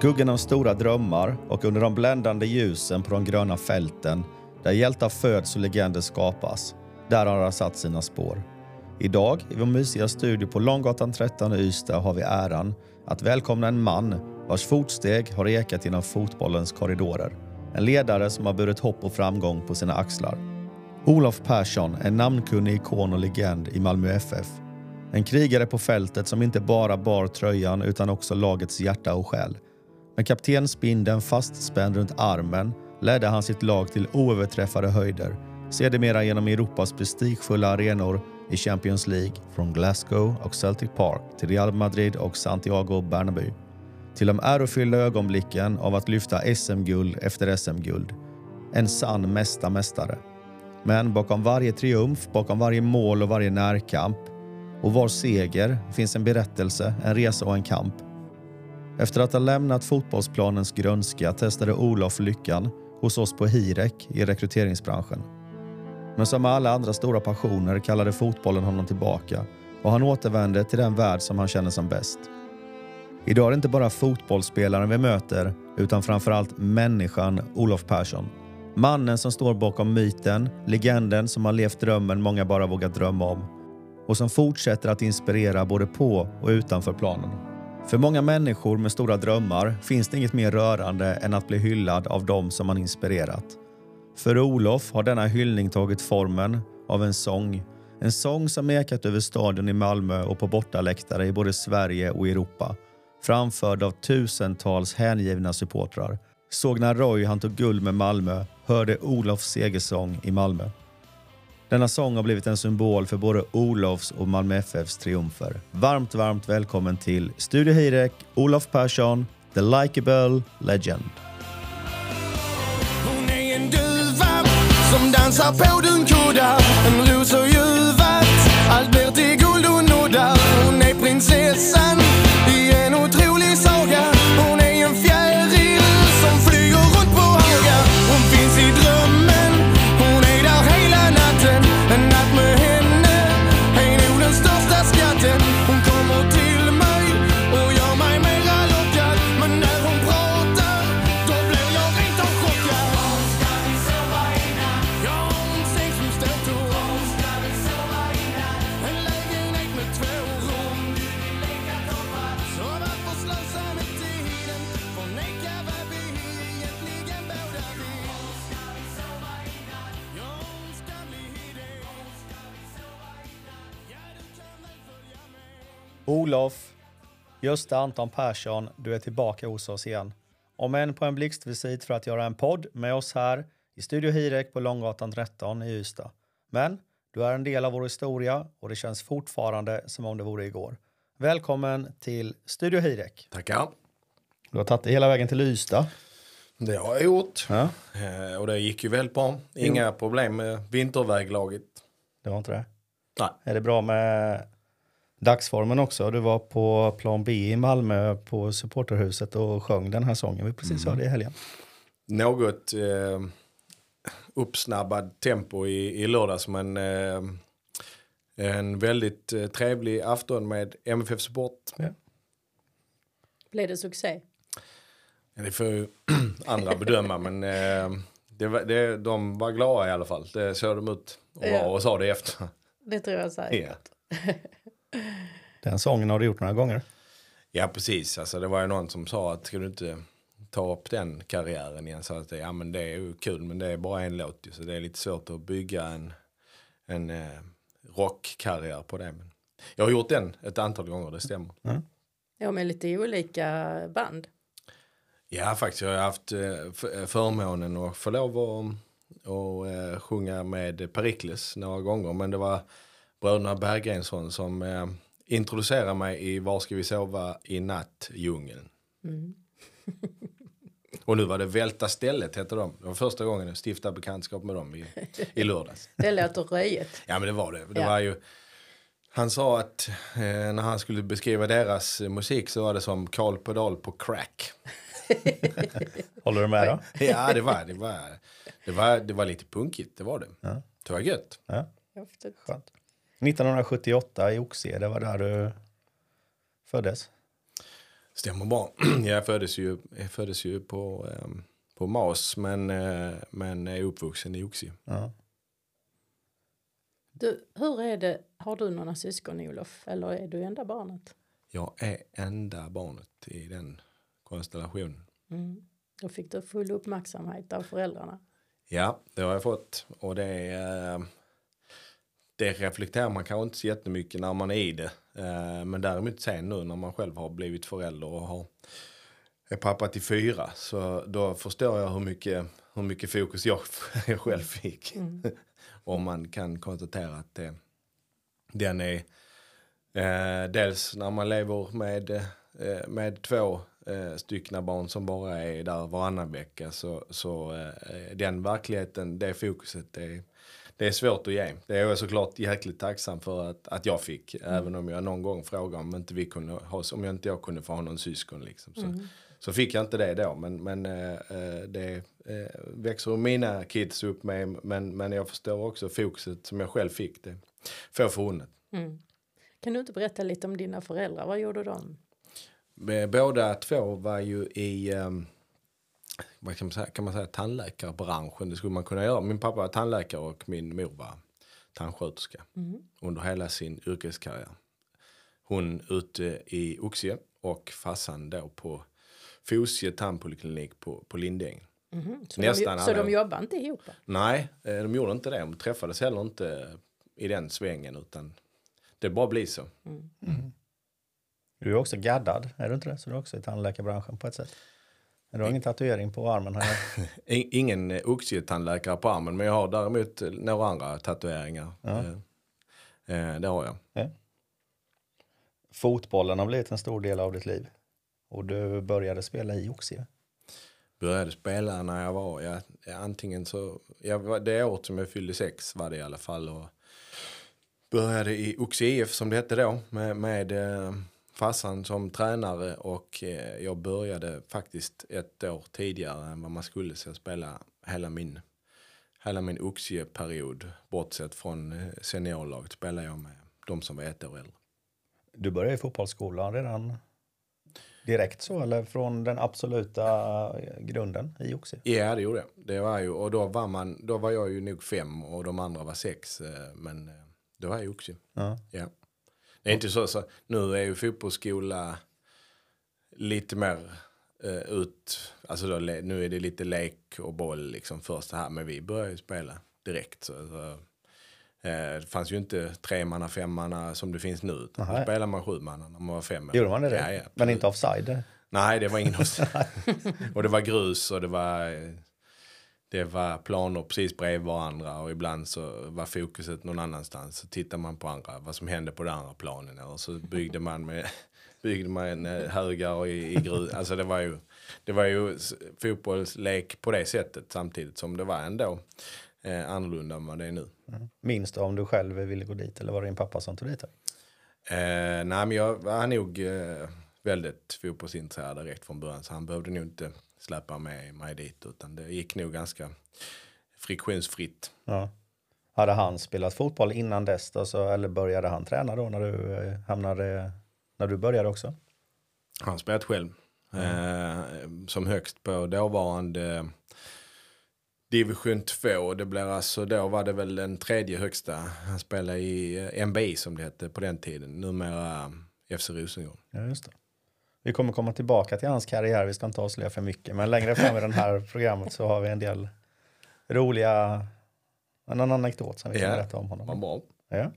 skuggan av stora drömmar och under de bländande ljusen på de gröna fälten där hjältar föds och legender skapas. Där har han satt sina spår. Idag i vår mysiga studio på Långgatan 13 i Ystad har vi äran att välkomna en man vars fotsteg har ekat genom fotbollens korridorer. En ledare som har burit hopp och framgång på sina axlar. Olof Persson, en namnkunnig ikon och legend i Malmö FF. En krigare på fältet som inte bara bar tröjan utan också lagets hjärta och själ. Med kaptensbindeln fastspänd runt armen ledde han sitt lag till oöverträffade höjder. Sedermera genom Europas prestigefulla arenor i Champions League från Glasgow och Celtic Park till Real Madrid och Santiago Bernabéu. Till de ärofyllda ögonblicken av att lyfta SM-guld efter SM-guld. En sann mesta mästare. Men bakom varje triumf, bakom varje mål och varje närkamp och var seger finns en berättelse, en resa och en kamp. Efter att ha lämnat fotbollsplanens grönska testade Olof lyckan hos oss på Hirek i rekryteringsbranschen. Men som med alla andra stora passioner kallade fotbollen honom tillbaka och han återvände till den värld som han känner som bäst. Idag är det inte bara fotbollsspelaren vi möter utan framförallt människan Olof Persson. Mannen som står bakom myten, legenden som har levt drömmen många bara vågat drömma om och som fortsätter att inspirera både på och utanför planen. För många människor med stora drömmar finns det inget mer rörande än att bli hyllad av dem som man inspirerat. För Olof har denna hyllning tagit formen av en sång. En sång som ekat över stadion i Malmö och på bortaläktare i både Sverige och Europa. Framförd av tusentals hängivna supportrar. Såg när Roy han tog guld med Malmö, hörde Olofs segersång i Malmö. Denna sång har blivit en symbol för både Olofs och Malmö FFs triumfer. Varmt, varmt välkommen till Studio Hirek, Olof Persson, The Likeable Legend. Hon är en duva som dansar på dunkuddar En loser och ljuvat, Olof, Gösta Anton Persson, du är tillbaka hos oss igen. Om än på en blixtvisit för att göra en podd med oss här i Studio Hirek på Långgatan 13 i Ystad. Men du är en del av vår historia och det känns fortfarande som om det vore igår. Välkommen till Studio Hirek. Tackar. Du har tagit dig hela vägen till Ystad. Det har jag gjort. Ja, Eh, och det gick ju väldigt bra. Inga problem med vinterväglaget. det var inte det. Nej. Är det bra med dagsformen också? Du var på plan B i Malmö på supporterhuset och sjöng den här sången vi precis hörde i helgen. Något eh, uppsnabbad tempo i, i lördags men eh, en väldigt eh, trevlig afton med MFF Support. Blev det succé? Det får ju andra bedöma men eh, det, var- det, de var glada i alla fall. Det såg de ut och, var, Ja. och sa det efter. Det tror jag säkert. Ja. Den sången har du gjort några gånger. Ja precis, alltså det var ju någon som sa att ska du inte ta upp den karriären igen så att det, ja men det är ju kul men det är bara en låt så det är lite svårt att bygga en, en eh, rockkarriär på det. Men jag har gjort den ett antal gånger, det stämmer. Ja, med lite olika band. Ja faktiskt, jag har haft eh, f- förmånen att få lov att och, eh, sjunga med Perikles några gånger men det var bröderna Berggensson som eh, introducerade mig i Var ska vi sova i natt djungeln. Och nu var det Välta stället hette de. Det var första gången jag stiftade bekantskap med dem i, i lördags. Det låter röjet. Ja men det var det. det Ja. var ju, han sa att eh, när han skulle beskriva deras musik så var det som Karl Pedal på crack. Håller du med då? Ja det var det. Var, det, var, det var lite punkigt, det var det. Ja. Det var gött. Ja, skönt. 1978 i Oxie, det var där du föddes. Stämmer bra. jag föddes ju, jag föddes ju på, eh, på Mas men, eh, men är uppvuxen i Oxie. Ja. Du, hur är det, har du några syskon Olof eller är du enda barnet? Jag är enda barnet i den konstellationen. Mm. Då fick du full uppmärksamhet av föräldrarna. Ja, det har jag fått. Och det, är, eh, det reflekterar man kanske inte så jättemycket när man är i det. Eh, Men däremot sen nu när man själv har blivit förälder och har, är pappa till fyra. Så då förstår jag hur mycket, hur mycket fokus jag, jag själv fick. och man kan konstatera att det, den är eh, dels när man lever med, eh, med två eh, styckna barn som bara är där varannan vecka så, så eh, den verkligheten, det fokuset, det, det är svårt att ge. Det är jag såklart jäkligt tacksam för att, att jag fick. Även om jag någon gång frågade om inte vi kunde ha, om jag inte jag kunde få ha någon syskon liksom. Så, så fick jag inte det då. Men, men eh, det eh, växer mina kids upp med. Men, men jag förstår också fokuset som jag själv fick. Det får förunnat. Mm. Kan du inte berätta lite om dina föräldrar? Vad gjorde de? Båda två var ju i ehm, vad kan man säga, kan man säga tandläkarbranschen. Det skulle man kunna göra. Min pappa var tandläkare och min mor var tandsköterska under hela sin yrkeskarriär. Hon ute i Oxie och farsan då på Fosie tandpoliklinik på, på Lindängen. Mhm. Så, Nästan de, så de jobbar inte ihop? Nej, eh, de gjorde inte det. De träffades heller inte i den svängen utan det bara blir så. Du är också gaddad, är du inte det? Så du är också i tandläkarbranschen på ett sätt. Du har ingen tatuering på armen här. Ingen eh, oxie-tandläkare på armen men jag har däremot eh, några andra tatueringar. Ja. Eh, det har jag. Ja. Fotbollen har blivit en stor del av ditt liv. Och du började spela i Oxie. Började spela när jag var, ja, antingen så, jag, det året som jag fyllde sex var det i alla fall. Och började i Oxie IF som det hette då med, med farsan som tränare och eh, jag började faktiskt ett år tidigare än vad man skulle så jag spelade hela min, hela min Oxie-period. Bortsett från eh, seniorlaget spelade jag med de som var ett år äldre. Du började i fotbollsskolan redan direkt så eller från den absoluta eh, grunden i Oxie? Ja, det gjorde jag. Det var ju, och då var, man, då var jag ju nog fem och de andra var sex. Men då var jag också. Ja. Ja. Det är inte så, så nu är ju fotbollsskola lite mer eh, ut, alltså då, nu är det lite lek och boll liksom först här, men vi började ju spela direkt. Så, så, eh, det fanns ju inte tremanna, femmanna som det finns nu, utan då spelade man sjumanna när man var fem. Gjorde man det? Ja, ja, Men inte offside? Nej, det var ingen offside. och det var grus och det var, eh, det var planer precis bredvid varandra och ibland så var fokuset någon annanstans. Så tittar man på andra, vad som hände på den andra planen. Och så byggde man med byggde man eh, högar i, i grus. Alltså det var ju, det var ju fotbollslek på det sättet samtidigt som det var ändå eh, annorlunda än vad det är nu. Minns du om du själv ville gå dit eller var det din pappa som tog dit dig? Eh, nej, men jag var nog eh, väldigt fotbollsintresserad direkt från början. Så han behövde nog inte släppa med mig dit. Utan det gick nog ganska friktionsfritt. Ja. Hade han spelat fotboll innan dess då, så, eller började han träna då när du eh, hamnade, när du började också? Han spelat själv. Eh, som högst på dåvarande division 2. Det blir alltså, då var det väl den tredje högsta. Han spelade i eh, MBI som det hette på den tiden. Numera eh, FC Rosengård. Ja, just det. Vi kommer komma tillbaka till hans karriär, vi ska inte avslöja för mycket. Men längre fram i det här programmet så har vi en del roliga, en annan anekdot som vi kan Ja. berätta om honom. bra. Ja.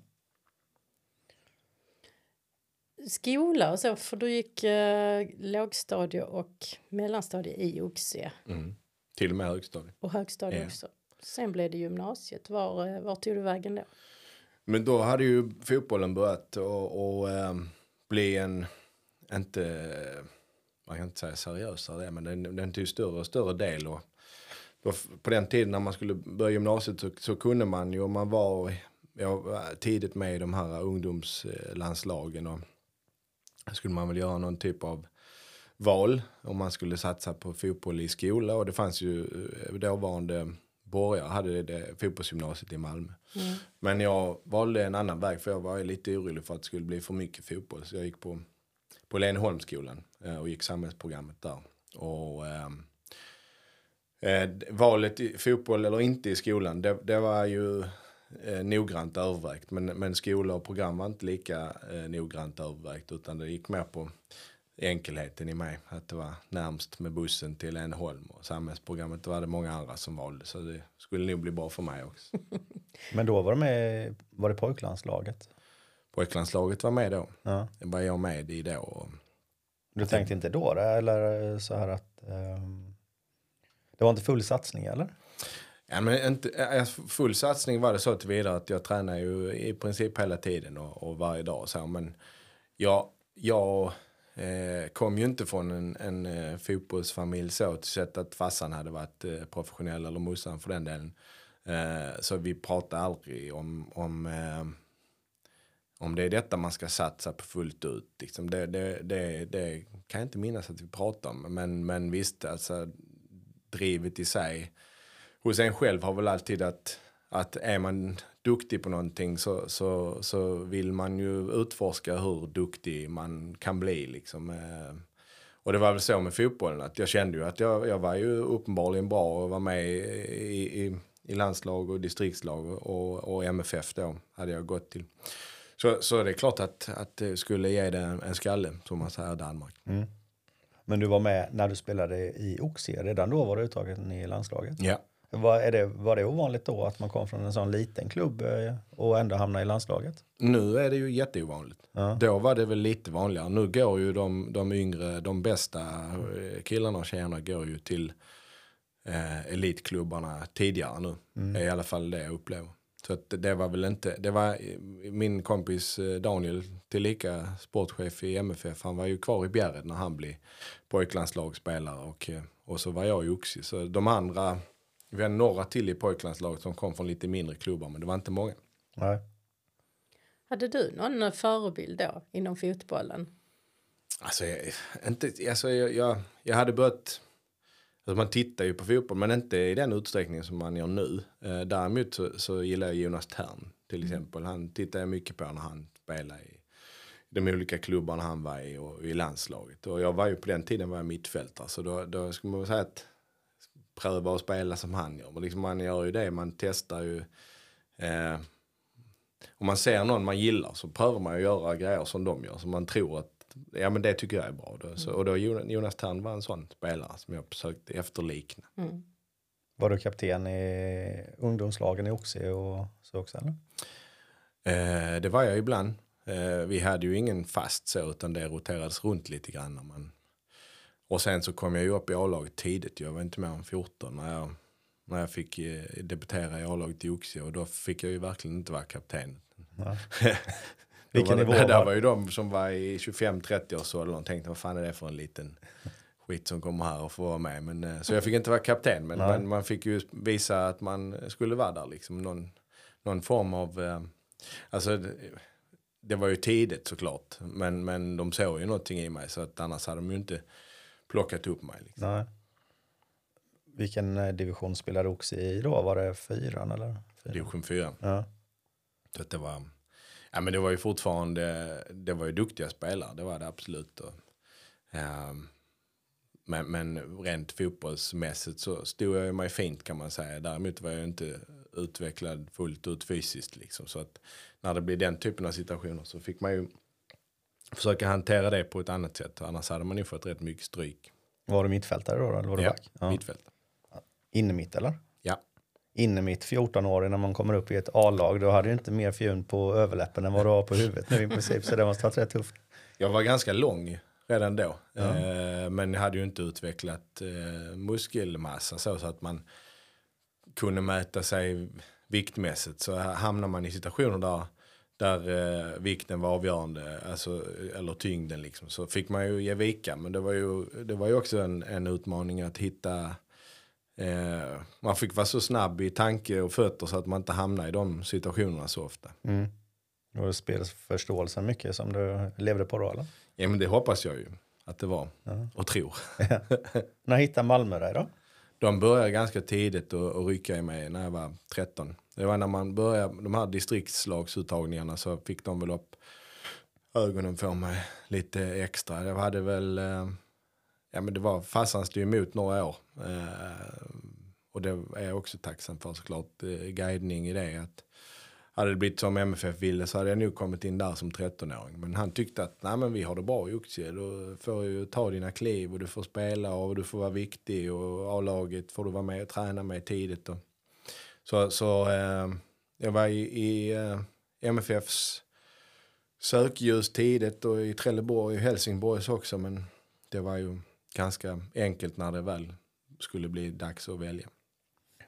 Skola och så, för du gick eh, lågstadie och mellanstadie i Oxie Mm. Till och med högstadiet. och högstadie Ja. också. Sen blev det gymnasiet. Var, eh, var tog du vägen då? Men då hade ju fotbollen börjat och, och ehm, bli en, inte, man kan inte säga seriösare det, men den, den tog större och större del. Och då, på den tiden när man skulle börja gymnasiet så, så kunde man ju, om man var, var tidigt med i de här ungdomslandslagen och skulle man väl göra någon typ av val om man skulle satsa på fotboll i skola och det fanns ju eh, dåvarande borgare hade det fotbollsgymnasiet i Malmö. Men jag valde en annan väg för jag var lite orolig för att det skulle bli för mycket fotboll. Så jag gick på, på Leneholmsskolan eh, och gick samhällsprogrammet där. Och, ehm, eh, valet i fotboll eller inte i skolan, det, det var ju eh, noggrant övervägt. Men, men skola och program var inte lika eh, noggrant övervägt utan det gick mer på enkelheten i mig. Att det var närmst med bussen till Ängelholm och samhällsprogrammet var det många andra som valde. Så det skulle nog bli bra för mig också. Men då var de med, var det pojklandslaget? Pojklandslaget var med då. Ja. Det var jag med i då. Och Du tänkte inte då det, eller så här att ehm, det var inte full satsning eller? Ja, men inte, full satsning var det så tillvida att jag tränar ju i princip hela tiden och, och varje dag. Så, men jag, jag eh, kom ju inte från en, en eh, fotbollsfamilj så till sätt att farsan hade varit eh, professionell eller morsan för den delen. Eh, så vi pratade aldrig om, om, eh, om det är detta man ska satsa på fullt ut. Liksom det, det, det, det kan jag inte minnas att vi pratade om. Men, men visst, alltså drivet i sig hos en själv har väl alltid att, att är man duktig på någonting så, så, så vill man ju utforska hur duktig man kan bli. Liksom. Eh, och det var väl så med fotbollen att jag kände ju att jag, jag var ju uppenbarligen bra och var med i, i, i landslag och distriktslag och, och MFF då hade jag gått till. Så, så det är klart att, att det skulle ge det en, en skalle som man säger i Danmark. Men du var med när du spelade i Oxie, redan då var du uttagen i landslaget? Ja. Var, är det, var det ovanligt då att man kom från en sån liten klubb eh, och ändå hamnade i landslaget? Nu är det ju jätteovanligt. Ja. Då var det väl lite vanligare. Nu går ju de, de yngre, de bästa eh, killarna och tjejerna går ju till eh, elitklubbarna tidigare nu. Är i alla fall det jag upplever. Så att det var väl inte, det var eh, min kompis eh, Daniel, tillika sportchef i MFF, han var ju kvar i Bjärred när han blev pojklandslagsspelare och, eh, och så var jag i Oxie. Så de andra, vi hade några till i pojklandslaget som kom från lite mindre klubbar men det var inte många. Nej. Hade du någon förebild då inom fotbollen? Alltså, jag, inte, alltså jag, jag, jag hade börjat... Alltså man tittar ju på fotboll, men inte i den utsträckning som man gör nu. Eh, däremot så, så gillar jag Jonas Tern till exempel. Han tittar jag mycket på när han spelade i de olika klubbarna han var i och i landslaget. Och jag var ju på den tiden var jag mittfältare, så då, då skulle man väl säga att pröva att spela som han gör. Men liksom man gör ju det, man testar ju. Eh, om man ser någon man gillar så prövar man ju göra grejer som de gör. Så man tror att ja, men det tycker jag är bra. Då. Så, och då Jonas Tern var en sån spelare som jag försökte efterlikna. Var du kapten i ungdomslagen i Oxie och så också eller? Eh, det var jag ibland. Eh, vi hade ju ingen fast så utan det roterades runt lite grann. När man... Och sen så kom jag ju upp i A-laget tidigt. Jag var inte mer än 14 när jag, när jag fick eh, debutera i A-laget i Oxie. Och då fick jag ju verkligen inte vara kapten. Ja. Vilken nivå det, där var ju de som var i 25-30 års åldern och tänkte vad fan är det för en liten skit som kommer här och får vara med. Men, eh, så jag fick inte vara kapten men man, man fick ju visa att man skulle vara där liksom. Någon, någon form av, eh, alltså det, var ju tidigt såklart. Men, men de såg ju någonting i mig så att annars hade de ju inte plockat upp mig. Liksom. Nej. Vilken eh, division spelade Oxie i då? Var det fyran eller? Fyran? Division 4. Ja. Så att det var, ja men det var ju fortfarande, det var ju duktiga spelare, det var det absolut. Och, ehm, men, men rent fotbollsmässigt så stod jag ju mig fint kan man säga. Däremot var jag inte utvecklad fullt ut fysiskt liksom. Så att när det blir den typen av situationer så fick man ju försöka hantera det på ett annat sätt. Annars hade man ju fått rätt mycket stryk. Var du mittfältare då eller var du Ja, back? Ja. mittfält. Inne mitt eller? Ja. Inne mitt 14-årig när man kommer upp i ett A-lag då hade du inte mer fjun på överläppen än vad du har på huvudet nu i princip så det måste ha varit rätt tufft. Jag var ganska lång redan då. Eh, men jag hade ju inte utvecklat eh, muskelmassa så, så att man kunde mäta sig viktmässigt. Så hamnar man i situationer där, där eh, vikten var avgörande, alltså, eller tyngden liksom, så fick man ju ge vika. Men det var ju, det var ju också en, en utmaning att hitta Eh, man fick vara så snabb i tanke och fötter så att man inte hamnar i de situationerna så ofta. Mm. Det spelförståelsen mycket som du levde på då eller? Ja men det hoppas jag ju att det var Ja. och tror. När hittade Malmö dig då? De började ganska tidigt att rycka i mig när jag var 13. Det var när man började de här distriktslagsuttagningarna så fick de väl upp ögonen på mig lite extra. Jag hade väl, eh, ja men det var, farsan stod emot några år. Eh, och det är jag också tacksam för såklart, eh, guidning i det. Att hade det blivit som MFF ville så hade jag nog kommit in där som 13-åring. Men han tyckte att Nej, men vi har det bra i Oxie. Du får ju ta dina kliv och du får spela och du får vara viktig. Och A-laget får du vara med och träna med tidigt. Och. Så, så eh, jag var i, i eh, MFFs sökljus tidigt och i Trelleborg och Helsingborgs också. Men det var ju ganska enkelt när det väl skulle bli dags att välja.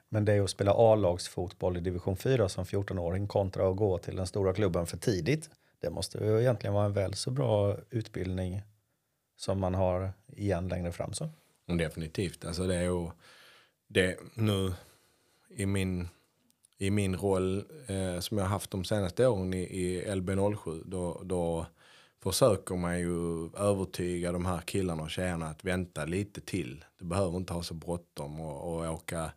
Men det är att spela A-lagsfotboll i division 4 som 14-åring kontra att gå till den stora klubben för tidigt. Det måste ju egentligen vara en väl så bra utbildning som man har igen längre fram. Så. Definitivt. Alltså det är ju det nu i min, i min roll eh, som jag har haft de senaste åren i, i LB07 då, då försöker man ju övertyga de här killarna och tjejerna att vänta lite till. Du behöver inte ha så bråttom och, och åka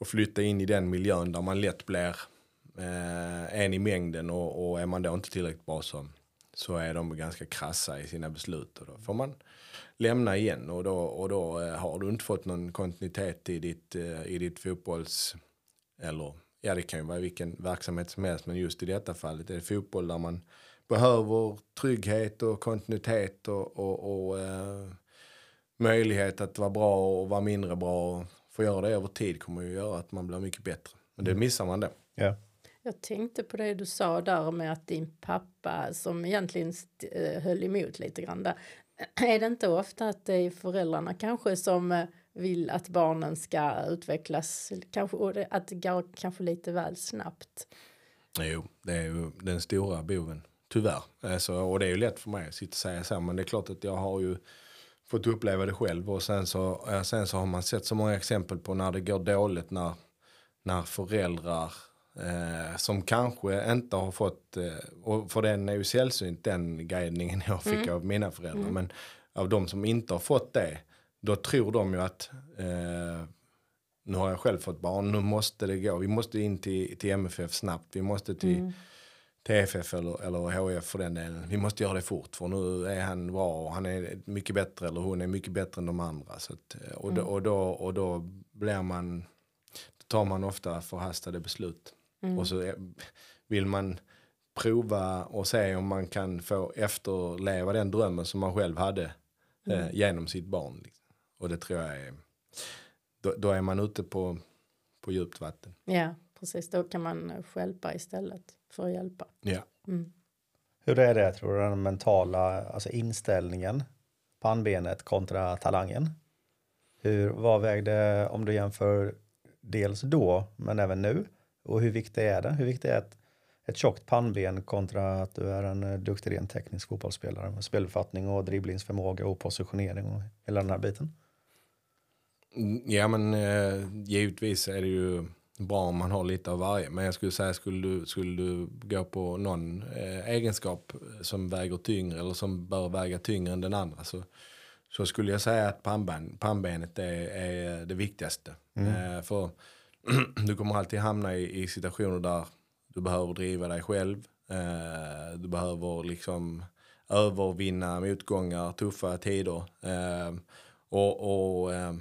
och flytta in i den miljön där man lätt blir eh, en i mängden och, och är man då inte tillräckligt bra så, så är de ganska krassa i sina beslut och då får man lämna igen och då, och då eh, har du inte fått någon kontinuitet i ditt, eh, i ditt fotbolls eller ja det kan ju vara vilken verksamhet som helst men just i detta fallet är det fotboll där man behöver trygghet och kontinuitet och, och, och eh, möjlighet att vara bra och vara mindre bra. Och få göra det över tid kommer ju göra att man blir mycket bättre. Men det missar man det. Ja. Jag tänkte på det du sa där med att din pappa som egentligen eh, höll emot lite grann där. Är det inte ofta att det är föräldrarna kanske som eh, vill att barnen ska utvecklas kanske, och att det går kanske lite väl snabbt? Jo, det är ju den stora boven. Tyvärr. Alltså, och det är ju lätt för mig att sitta och säga så. Men det är klart att jag har ju fått uppleva det själv. Och sen så, sen så har man sett så många exempel på när det går dåligt. När, när föräldrar eh, som kanske inte har fått, eh, och för den är ju sällsynt den guidningen jag fick av mina föräldrar. Men av de som inte har fått det, då tror de ju att eh, nu har jag själv fått barn, nu måste det gå. Vi måste in till, till MFF snabbt. Vi måste till TFF eller, eller HF för den delen. Vi måste göra det fort för nu är han bra och han är mycket bättre eller hon är mycket bättre än de andra. Så att, och, då, och, då, och då blir man, då tar man ofta förhastade beslut. Och så vill man prova och se om man kan få efterleva den drömmen som man själv hade eh, genom sitt barn. Liksom. Och det tror jag är, då, då är man ute på, på djupt vatten. Ja, precis. Då kan man eh, stjälpa istället för att hjälpa. Ja. Hur är det tror du, den mentala alltså inställningen, pannbenet kontra talangen? Hur, vad vägde, om du jämför dels då men även nu, och hur viktigt är det? Hur viktigt är ett, ett tjockt pannben kontra att du är en eh, duktig rent teknisk fotbollsspelare med spelfattning och dribblingsförmåga och positionering och hela den här biten? Mm, Ja men eh, givetvis är det ju bra om man har lite av varje. Men jag skulle säga skulle du, skulle du gå på någon eh, egenskap som väger tyngre eller som bör väga tyngre än den andra så, så skulle jag säga att pannben, pannbenet är, är det viktigaste. Eh, för du kommer alltid hamna i, i situationer där du behöver driva dig själv. Eh, du behöver liksom övervinna motgångar, tuffa tider. Eh, och och eh,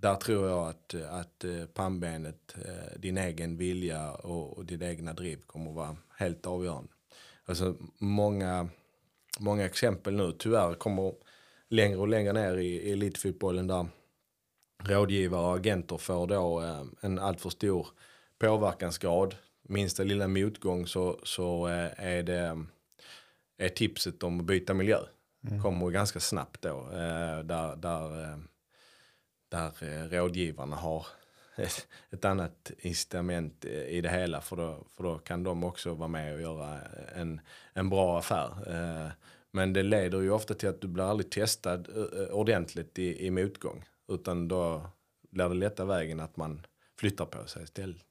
där tror jag att, att eh, pannbenet, eh, din egen vilja och, och din egna driv kommer att vara helt avgörande. Alltså många, många exempel nu tyvärr kommer längre och längre ner i, elitfotbollen där rådgivare och agenter får då eh, en alltför stor påverkansgrad. Minsta lilla motgång så, så är det är tipset om att byta miljö. Kommer ganska snabbt då. Där, där, där eh, rådgivarna har ett, ett annat incitament eh, i det hela. För då, för då kan de också vara med och göra en, en bra affär. Eh, men det leder ju ofta till att du blir aldrig testad eh, ordentligt i, i motgång. Utan då blir det lätta vägen att man flyttar på sig istället.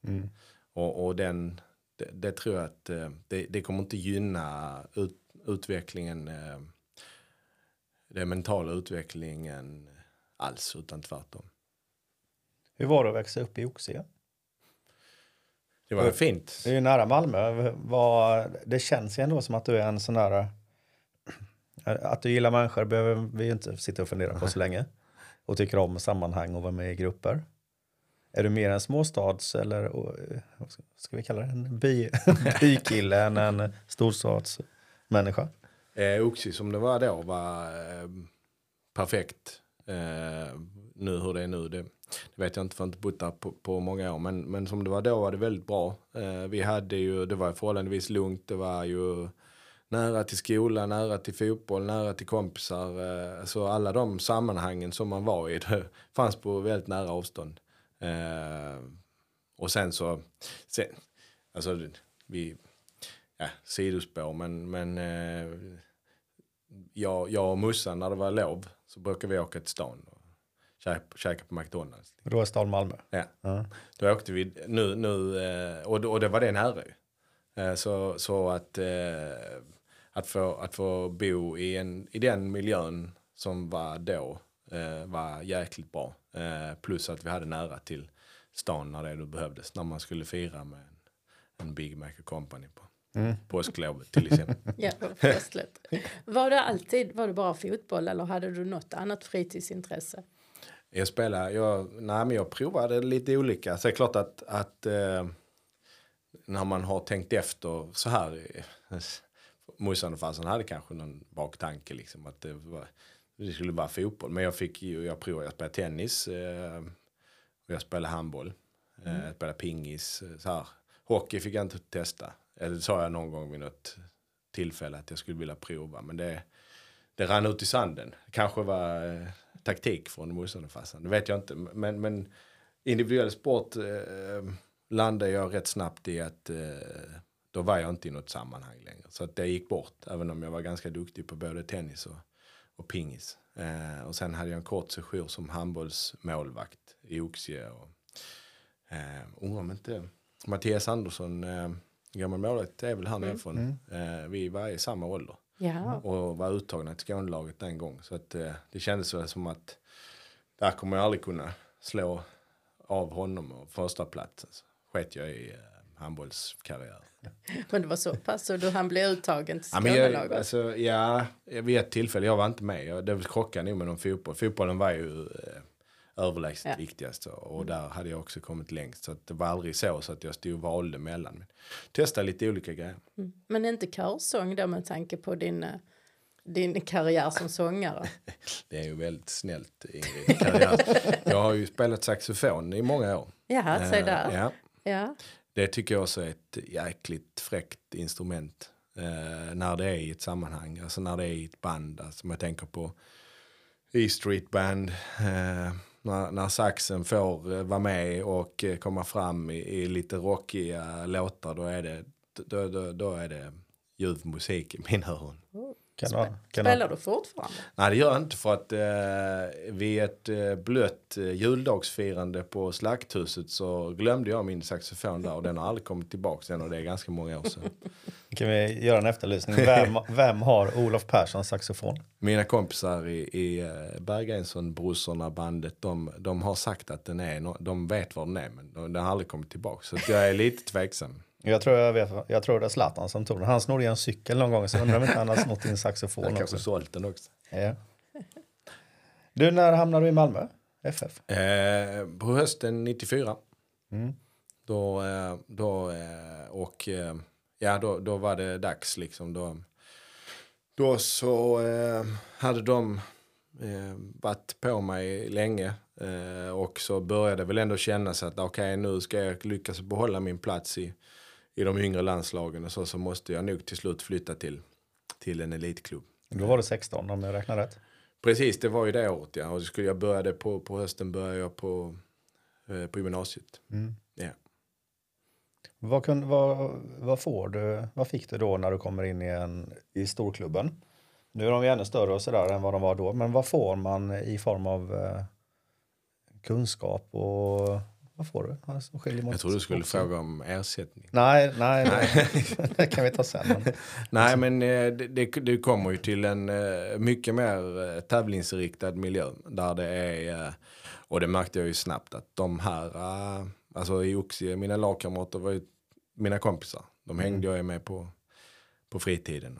Och, och den, det, det tror jag att eh, det, det kommer inte gynna ut, utvecklingen, eh, den mentala utvecklingen alls, utan tvärtom. Hur var det att växa upp i Oxie? Det var fint. Det är ju nära Malmö. Det känns ju ändå som att du är en sån där Att du gillar människor behöver vi inte sitta och fundera på så länge. Och tycker om sammanhang och vara med i grupper. Är du mer en småstads eller eh, vad ska- vi kalla det? En by, bykille än en storstadsmänniska? Eh, Oxy som det var då var eh, perfekt. Eh, nu hur det är nu, det, det vet jag inte för jag har inte bott där på, på många år. Men, men som det var då var det väldigt bra. Eh, vi hade ju, det var förhållandevis lugnt. Det var ju nära till skolan, nära till fotboll, nära till kompisar. Eh, så alla de sammanhangen som man var i, det fanns på väldigt nära avstånd. Eh, och sen så, sen, alltså vi, ja, sidospår, men, men eh, jag, jag och Mussan när det var lov så brukade vi åka till stan och käka, käka på McDonalds. Råstal, Malmö. Ja. Ja. Då åkte vi nu, nu eh, och, och det var det nära ju. Eh, Så, så att, eh, att, få, att få bo i, en, i den miljön som var då var jäkligt bra. Plus att vi hade nära till stan när det då behövdes. När man skulle fira med en, en Big Mac och Company på påsklovet till exempel. Ja, festligt. Var det alltid var det bara fotboll eller hade du något annat fritidsintresse? Jag spelar, jag, nej men jag provade lite olika. Så det är klart att, att eh, när man har tänkt efter så här. eh, Morsan och farsan hade kanske någon baktanke liksom att det, var, det skulle vara fotboll. Men jag fick ju, jag provade, jag spelade tennis eh, och jag spelade handboll. Eh, jag spelade pingis, eh, så här. Hockey fick jag inte testa. Eller sa jag någon gång vid något tillfälle att jag skulle vilja prova. Men det, det rann ut i sanden. Kanske var eh, taktik från morsan och farsan. Det vet jag inte. Men, men individuell sport eh, landade jag rätt snabbt i att eh, då var jag inte i något sammanhang längre. Så att det gick bort. Även om jag var ganska duktig på både tennis och, och pingis. Eh, och sen hade jag en kort sejour som handbollsmålvakt i Oxie. Och, eh, undrar om inte Mattias Andersson, eh, gammal målvakt, är väl här nerifrån. Eh, vi var i samma ålder Ja, och var uttagna till Skånelaget den gång. Så att, eh, det kändes väl som att där kommer jag aldrig kunna slå av honom och första platsen. Så sket jag i eh, handbollskarriär. men det var så pass så du han blev uttagen till Ja, men jag, Skånelaget? alltså, ja, vid ett tillfälle, jag var inte med. Jag, det krockade nog med någon fotboll. Fotbollen var ju eh, överlägset Ja. viktigast. Och där hade jag också kommit längst. Så att det var aldrig så, så att jag stod och valde mellan. Men testa lite olika grejer. Men inte körsång då med tanke på din, eh, din karriär som sångare? Det är ju väldigt snällt Ingrid. Karriär. Jag har ju spelat saxofon i många år. Jaha, säg Eh, där. Ja, Ja. det tycker jag också är ett jäkligt fräckt instrument. Eh, när det är i ett sammanhang, alltså när det är i ett band. Alltså om jag tänker på E Street Band. Eh, när, när saxen får eh, vara med och eh, komma fram i, i lite rockiga låtar. Då är det, då, då, då är det ljuv musik i mina öron. Mm. Kan ha, kan ha, Spelar du fortfarande? Nej det gör jag inte för att eh, vid ett eh, blött eh, juldagsfirande på Slakthuset så glömde jag min saxofon där och den har aldrig kommit tillbaka sen och det är ganska många år sedan. kan vi göra en efterlysning? Vem, vem har Olof Perssons saxofon? Mina kompisar i, i eh, Bergensson-brorsorna bandet de, de har sagt att den är, de vet var den är men de- den har aldrig kommit tillbaka så jag är lite tveksam. Jag tror, jag, vet, jag tror det är Zlatan som tog den. Han snodde en cykel någon gång så undrar om inte han har snott din saxofon också. kanske sålt den också. Ja. Du, när hamnade du i Malmö? FF? Eh, på hösten 94. Mm. Då, eh, då, eh, och eh, ja, då, då var det dags liksom. Då, då så eh, hade de eh, varit på mig länge. Eh, och så började det väl ändå kännas att okej nu ska jag lyckas behålla min plats i, i de yngre landslagen. Och så, så måste jag nog till slut flytta till, till en elitklubb. Då var du 16 om jag räknar rätt. Precis, det var ju det året ja. Och skulle jag började på, på hösten började jag på, eh, på gymnasiet. Mm. Ja. Vad, kun, vad, vad får du, vad fick du då när du kommer in i, en, i storklubben? Nu är de ju ännu större och sådär än vad de var då. Men vad får man i form av eh, kunskap och vad får du? Alltså, Jag tror du skulle också. fråga om ersättning. Nej, nej, nej. det kan vi ta sen. Men, Nej, men eh, det, det, kommer ju till en eh, mycket mer eh, tävlingsinriktad miljö. Där det är, och det märkte jag ju snabbt att de här, alltså i Oxie, mina lagkamrater var ju mina kompisar. De hängde jag ju med på, på fritiden.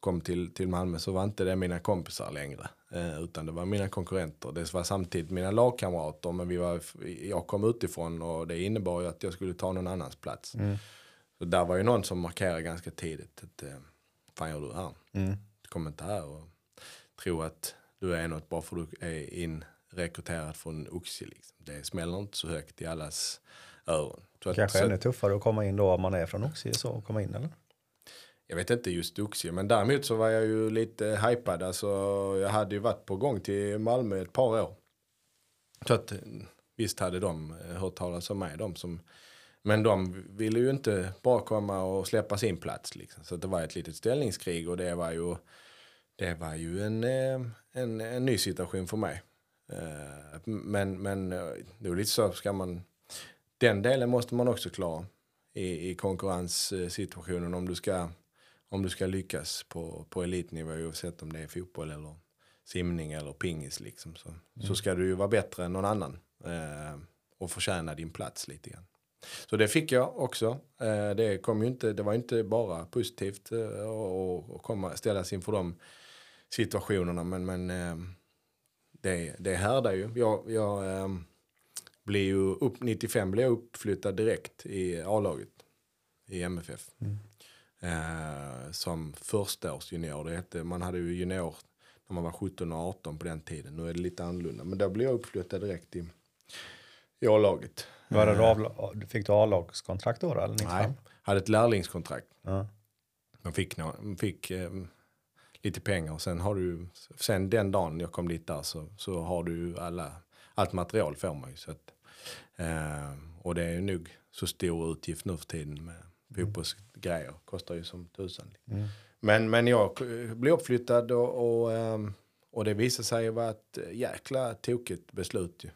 kom till, till Malmö så var inte det mina kompisar längre. Eh, utan det var mina konkurrenter. Det var samtidigt mina lagkamrater men vi var, jag kom utifrån och det innebar ju att jag skulle ta någon annans plats. Så där var ju någon som markerade ganska tidigt att eh, fan gör du här? Du kommer inte här och tro att du är något bara för att du är inrekryterad från Oxie. Liksom. Det smäller inte så högt i allas öron. Så att- Kanske så- ännu tuffare att komma in då om man är från Oxie så att komma in eller? Jag vet inte just Oxie, men däremot så var jag ju lite hypad. Alltså, jag hade ju varit på gång till Malmö ett par år. Så att visst hade de eh, hört talas om mig. De som, men de ville ju inte bara komma och släppa sin plats. Liksom. Så att det var ett litet ställningskrig och det var ju, det var ju en, eh, en, en ny situation för mig. Eh, men, men det är lite så, ska man, den delen måste man också klara i, i konkurrenssituationen om du ska, om du ska lyckas på, på elitnivå oavsett om det är fotboll eller simning eller pingis liksom. Så, så ska du ju vara bättre än någon annan eh, och förtjäna din plats lite grann. Så det fick jag också. Eh, det, kom ju inte, det var inte bara positivt eh, och, och komma, ställas inför de situationerna men, men eh, det, det härdar ju. Jag, jag eh, blir ju upp, 95 blev jag uppflyttad direkt i A-laget i MFF. Eh, som förstaårsjunior. Det hette, man hade ju junior när man var 17 och 18 på den tiden. Nu är det lite annorlunda. Men då blev jag uppflyttad direkt i, i A-laget. Var det avla- fick du A-lagskontrakt då eller? 95? Nej, hade ett lärlingskontrakt. Ja. Man fick, man fick eh, lite pengar och sen har du, sen den dagen jag kom dit där så, så har du alla, allt material får man ju. Så att, eh, och det är ju nog så stor utgift nu för tiden med fotbollsgrejer. Kostar ju som tusan. Men, men jag blev uppflyttad och, och, ehm, och det visade sig vara ett jäkla tokigt beslut ju.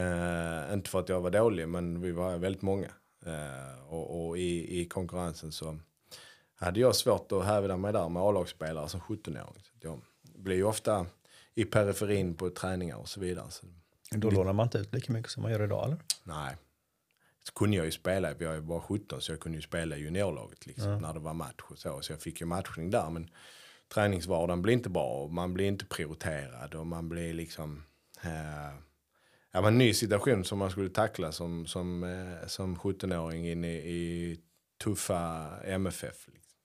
Eh, inte för att jag var dålig, men vi var väldigt många. Eh, och och i, i konkurrensen så hade jag svårt att hävda mig där med A-lagsspelare som 17-åring. Så att jag blev ju ofta i periferin på träningar och så vidare. Så, Då lånar man inte ut lika mycket som man gör idag eller? nej. Så kunde jag ju spela, jag var 17 så jag kunde ju spela i juniorlaget liksom, när det var match och så. Så jag fick ju matchning där men träningsvardagen blir inte bra och man blir inte prioriterad och man blir liksom eh, ja, men en ny situation som man skulle tackla som, som, eh, som 17-åring in i, i tuffa MFF. Liksom.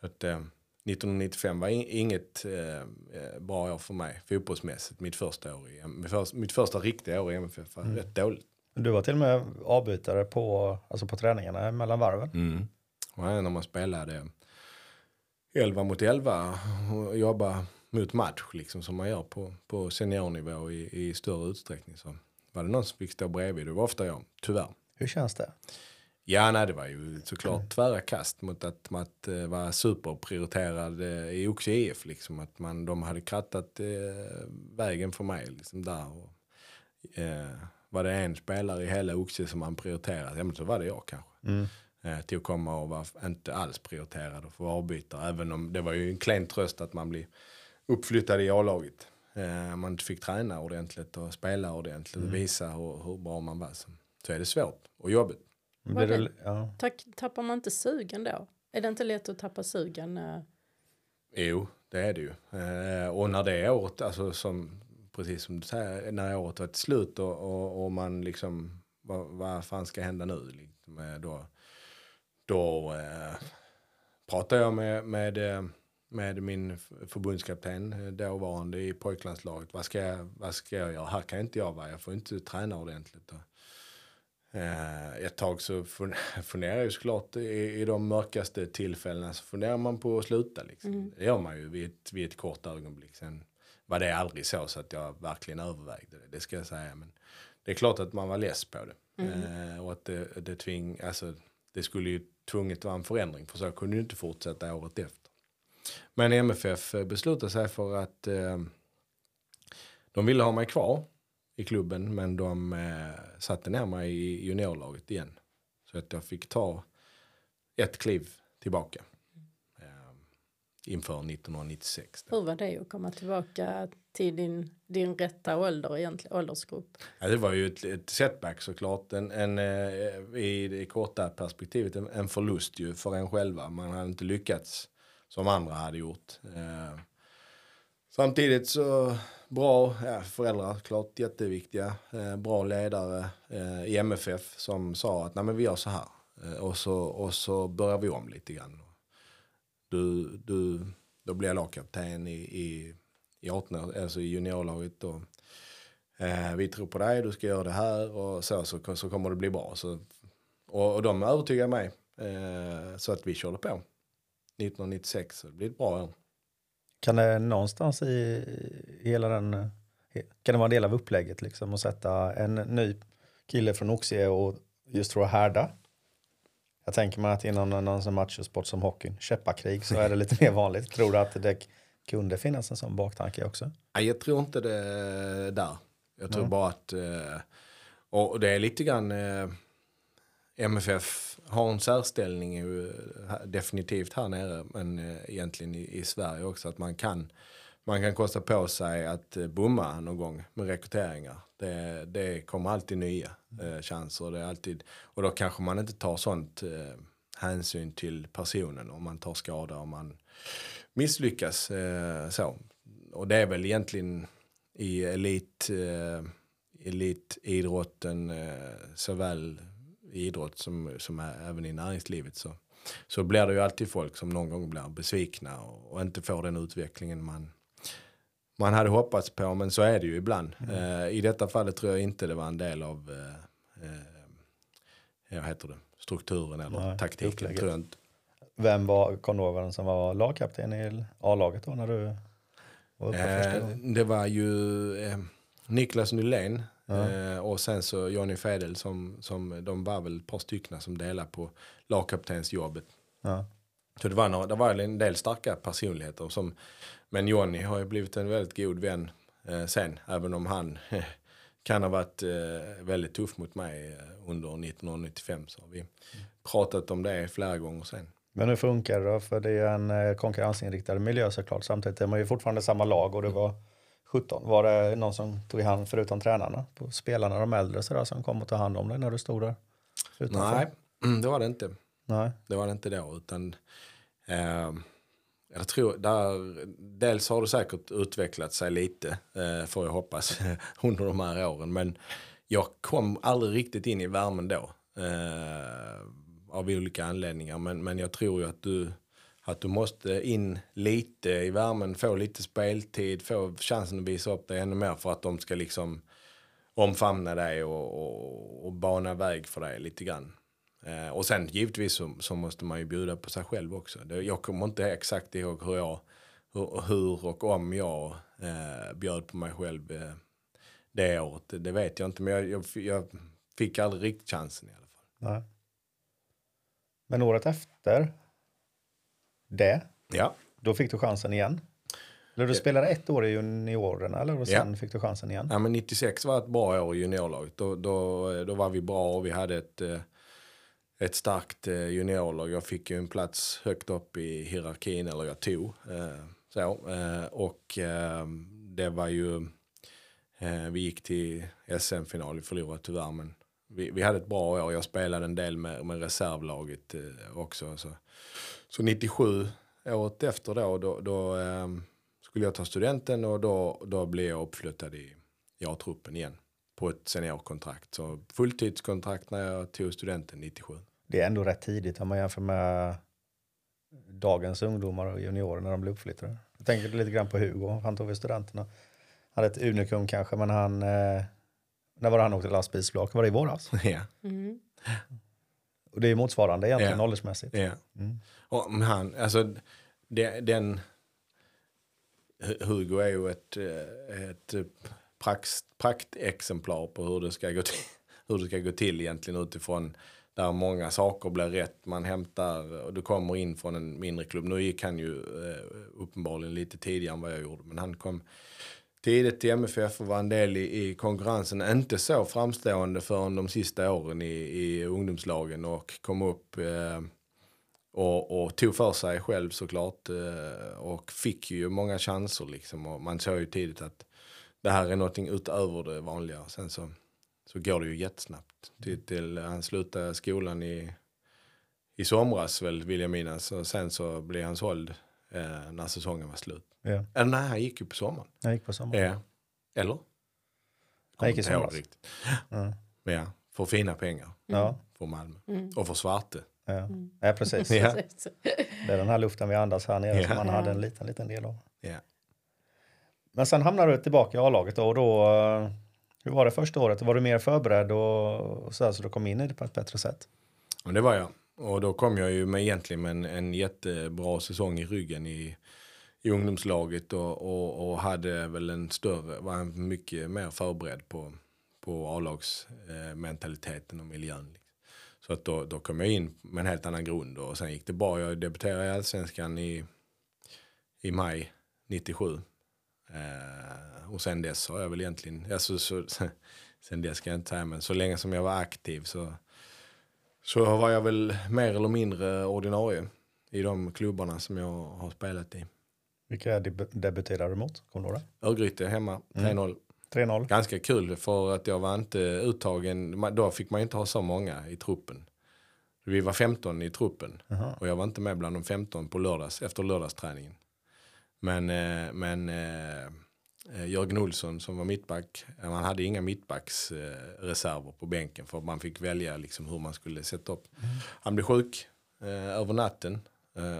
Att, eh, 1995 var in, inget eh, eh, bra år för mig fotbollsmässigt. Mitt första, år i, mitt första, mitt första riktiga år i MFF var rätt dåligt. Du var till och med avbytare på, alltså på träningarna mellan varven. Mm. Och när man spelade 11 mot 11 och jobba mot match liksom som man gör på, på seniornivå i, i större utsträckning så var det någon som fick stå bredvid. Det var ofta jag, tyvärr. Hur känns det? Ja, nej, det var ju såklart tvära kast mot att, att eh, vara superprioriterad eh, i Oxie IF. Liksom, att man, de hade krattat eh, vägen för mig liksom, där. Och, eh, var det en spelare i hela Oxie som man prioriterade, ja men så var det jag kanske. Eh, till att komma och vara inte alls prioriterad och få avbytare. Även om det var ju en klen tröst att man blir uppflyttad i A-laget. Eh, man inte fick träna ordentligt och spela ordentligt och visa hur, hur bra man var. Så, så är det svårt och jobbigt. Det- det, ja. Tack, tappar man inte sugen då? Är det inte lätt att tappa sugen? eh? Jo, det är det ju. Eh, och när det är året, alltså som, precis som du säger, när året var till slut och, och, och man liksom, vad, vad fan ska hända nu? Liksom, eh, då då eh, pratade jag med, med, eh, med min förbundskapten, eh, dåvarande i pojklandslaget. Vad ska, jag, vad ska jag göra? Här kan inte jag vara, jag får inte träna ordentligt. Eh, ett tag så fun- funderar jag ju såklart i, i de mörkaste tillfällena så funderar man på att sluta. Liksom. Det gör man ju vid ett, vid ett kort ögonblick. Sen var det aldrig så, så att jag verkligen övervägde det, det ska jag säga. Men det är klart att man var less på det. Eh, och att det, det, tving, alltså, det skulle ju tvunget vara en förändring för så kunde ju inte fortsätta året efter. Men MFF beslutade sig för att eh, de ville ha mig kvar i klubben men de eh, satte ner mig i juniorlaget igen. Så att jag fick ta ett kliv tillbaka. Inför 1996. då. Hur var det att komma tillbaka till din, din rätta ålder, egentligen, åldersgrupp? Ja, det var ju ett, ett setback såklart. En, en, eh, I det korta perspektivet en, en förlust ju för en själva. Man hade inte lyckats som andra hade gjort. Eh, samtidigt så bra ja, föräldrar, klart jätteviktiga. Eh, bra ledare eh, i MFF som sa att Nej, men vi gör så här. Och, så, och så börjar vi om lite grann. Du, du, då blir jag lagkapten i, i, i, 18, alltså i juniorlaget. Och, eh, vi tror på dig, du ska göra det här och så, så, så kommer det bli bra. Så, och, och de övertygade mig eh, så att vi körde på. 1996, så det blir ett bra år. Kan det någonstans i hela den, kan det vara en del av upplägget liksom att sätta en ny kille från Oxie och just för att härda? Jag tänker mig att inom någon machosport som hockeyn, käppakrig, så är det lite mer vanligt. Tror du att det kunde finnas en sån baktanke också? Nej, jag tror inte det där. Jag tror mm. bara att, eh, och det är lite grann eh, MFF har en särställning ju, definitivt här nere men eh, egentligen i, Sverige också att man kan man kan kosta på sig att eh, bomma någon gång med rekryteringar. Det, det kommer alltid nya eh, chanser. Det är alltid, och då kanske man inte tar sånt eh, hänsyn till personen om man tar skada om man misslyckas. Eh, så. Och det är väl egentligen i elit, eh, elitidrotten eh, såväl i idrott som, som är, även i näringslivet så, så blir det ju alltid folk som någon gång blir besvikna och, och inte får den utvecklingen man, man hade hoppats på. Men så är det ju ibland. Mm. I detta fallet tror jag inte det var en del av eh, eh, heter det, strukturen eller Nej, taktiken. Tror jag inte. Vem var, kom du ihåg som var lagkapten i A-laget då när du var uppe eh, första gången? Det var ju eh, Niklas Nylén Eh, och sen så Johnny Fedel som, som de var väl ett par stycken som delade på lagkaptensjobbet. Ja. Så det var, några, det var en del starka personligheter. Som, men Johnny har ju blivit en väldigt god vän eh, sen. Även om han kan ha varit eh, väldigt tuff mot mig eh, under 1995. Så har vi mm. pratat om det flera gånger sen. Men hur funkar det då? För det är en eh, konkurrensinriktad miljö såklart. Samtidigt är man ju fortfarande samma lag och det var 17. Var det någon som tog i hand förutom tränarna? På spelarna, de äldre sådär, som kom och tog hand om dig när du stod där? Utanför? Nej, mm, det var det inte. Nej. Det var det inte då. Utan, eh, jag tror, där, dels har det säkert utvecklat sig lite, eh, får jag hoppas, under de här åren. Men jag kom aldrig riktigt in i värmen då. Eh, av olika anledningar. Men, men jag tror ju att du att du måste in lite i värmen, få lite speltid, få chansen att visa upp dig ännu mer för att de ska liksom omfamna dig och, och, och bana väg för dig lite grann. Eh, och sen givetvis så, så, måste man ju bjuda på sig själv också. Det, jag kommer inte exakt ihåg hur jag, hur, hur och om jag eh, bjöd på mig själv eh, det året. Det, det, vet jag inte, men jag, jag, jag, fick aldrig riktigt chansen i alla fall. Nej. Men året efter det. Ja. Då fick du chansen igen. Eller du spelade ett år i juniorerna eller och sen ja. fick du chansen igen? Ja, men 96 var ett bra år i juniorlaget. Då, då, då var vi bra och vi hade ett, eh, ett starkt eh, juniorlag. Jag fick ju en plats högt upp i hierarkin, eller jag tog. Eh, så, eh, och eh, det var ju, eh, vi gick till SM-final, vi förlorade tyvärr men vi, vi hade ett bra år. Jag spelade en del med, med reservlaget också. Så. Så 97, året efter då, då, då eh, skulle jag ta studenten och då, då blev jag uppflyttad i, i A-truppen igen. På ett seniorkontrakt. Så fulltidskontrakt när jag tog studenten 97. Det är ändå rätt tidigt om man jämför med dagens ungdomar och juniorer när de blir uppflyttade. Jag tänker lite grann på Hugo, han tog vid studenterna. Han hade ett unikum kanske, men han... Eh, när var det han åkte lastbilsflak? Var det i våras? Ja. Mm. Och det är motsvarande egentligen ja. åldersmässigt. Ja. Mm. Och han, alltså det, den... Hugo är ju ett, ett prakt, praktexemplar på hur det, ska gå till, hur det ska gå till egentligen utifrån där många saker blir rätt. Man hämtar och du kommer in från en mindre klubb. Nu gick han ju eh, uppenbarligen lite tidigare än vad jag gjorde. Men han kom tidigt till MFF och var en del i, i konkurrensen. Inte så framstående förrän de sista åren i, i ungdomslagen och kom upp eh, och, och, tog för sig själv såklart eh, och fick ju många chanser liksom. Och man såg ju tidigt att det här är någonting utöver det vanliga. Sen så, så går det ju jättesnabbt. Till, till, han slutade skolan i, i somras väl vill jag minnas och sen så blev han såld eh, när säsongen var slut. Ja. Eller nej, han gick ju på sommaren. Jag gick på sommaren. Ja. Eller? Han gick i somras. riktigt. Ja. Men ja, för fina pengar Ja. för Malmö. Mm. Och för Svarte. Ja. ja, precis. Ja. Det är den här luften vi andas här nere Ja. som man Ja. hade en liten, liten del av. Ja. Men sen hamnade du tillbaka i A-laget då, och då, eh, hur var det första året? Var du mer förberedd och, och så, här, så du kom in i det på ett bättre sätt? Och det var jag. Och då kom jag ju med egentligen med en, en jättebra säsong i ryggen i, i ungdomslaget och, och, och hade väl en större, var mycket mer förberedd på, på A-lagsmentaliteten och miljön. Liksom. Så att då, då kom jag in med en helt annan grund och sen gick det bra. Jag debuterade i Allsvenskan i, i maj 97. Eh, och sen dess har jag väl egentligen, alltså, så, sen dess ska jag inte säga, men så länge som jag var aktiv så så var jag väl mer eller mindre ordinarie i de klubbarna som jag har spelat i. Vilka deb- debuterade du mot? Kommer du ihåg det? Örgryte hemma, 3-0. 3-0. Ganska kul för att jag var inte uttagen, då fick man inte ha så många i truppen. Vi var 15 i truppen Jaha. och jag var inte med bland de 15 på lördags, efter lördagsträningen. Men, eh, men eh, eh, Jörgen Olsson som var mittback, man hade inga mittbacksreserver reserver på bänken för man fick välja liksom hur man skulle sätta upp. Han blev sjuk över natten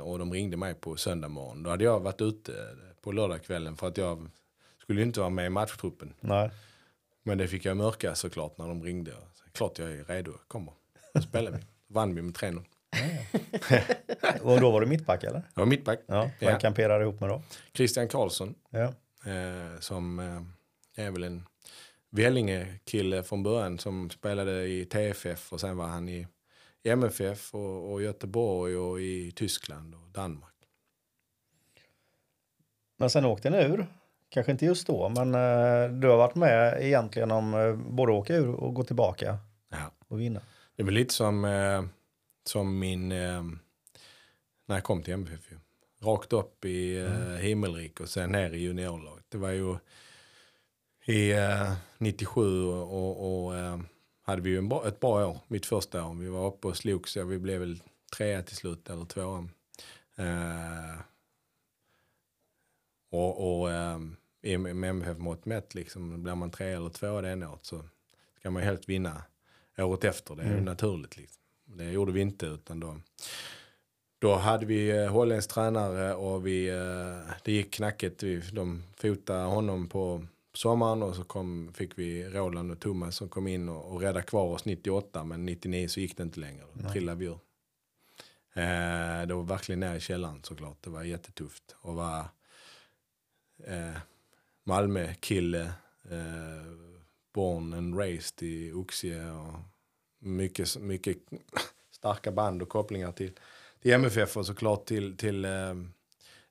och de ringde mig på söndag morgon. Då hade jag varit ute på lördagskvällen för att jag skulle inte vara med i matchtruppen. Nej. Men det fick jag mörka såklart när de ringde. Så, Klart jag är redo, kommer. Då spelar vi. Vann vi med 3-0. Och då var du mittback eller? Jag var mittback. Ja. Ja. Vem kamperade ihop med då? Christian Karlsson Ja. eh, som eh, är väl en Vellinge-kille från början som spelade i TFF och sen var han i MFF och, och Göteborg och i Tyskland och Danmark. Men sen åkte ni ur. Kanske inte just då, men eh, du har varit med egentligen om eh, både åka ur och gå tillbaka Ja. och vinna. Det är väl lite som, eh, som min, eh, när jag kom till MFF ju. Rakt upp i eh, himmelrik och sen ner i juniorlaget. Det var ju i eh, 97 och, och, eh, hade vi ju en bra, ett bra år, mitt första år. Vi var uppe och slogs, ja, vi blev väl trea till slut eller tvåa. Eh, och och eh, med MFF-mått mätt, liksom, blir man trea eller tvåa det ena året så ska man ju helt vinna året efter. Det är ju Mm. naturligt. Liksom. Det gjorde vi inte utan då, då hade vi eh, holländsk tränare och vi, eh, det gick knackigt. Vi, de fotade honom på sommaren och så kom, fick vi Roland och Thomas som kom in och, och räddade kvar oss 98 men 99 så gick det inte längre. Då Nej. trillade vi ur. Eh, det var verkligen ner i källaren såklart. Det var jättetufft att vara eh, Malmö-kille. Eh, born and raised i Oxie och mycket, mycket starka band och kopplingar till, till MFF och såklart till, till eh,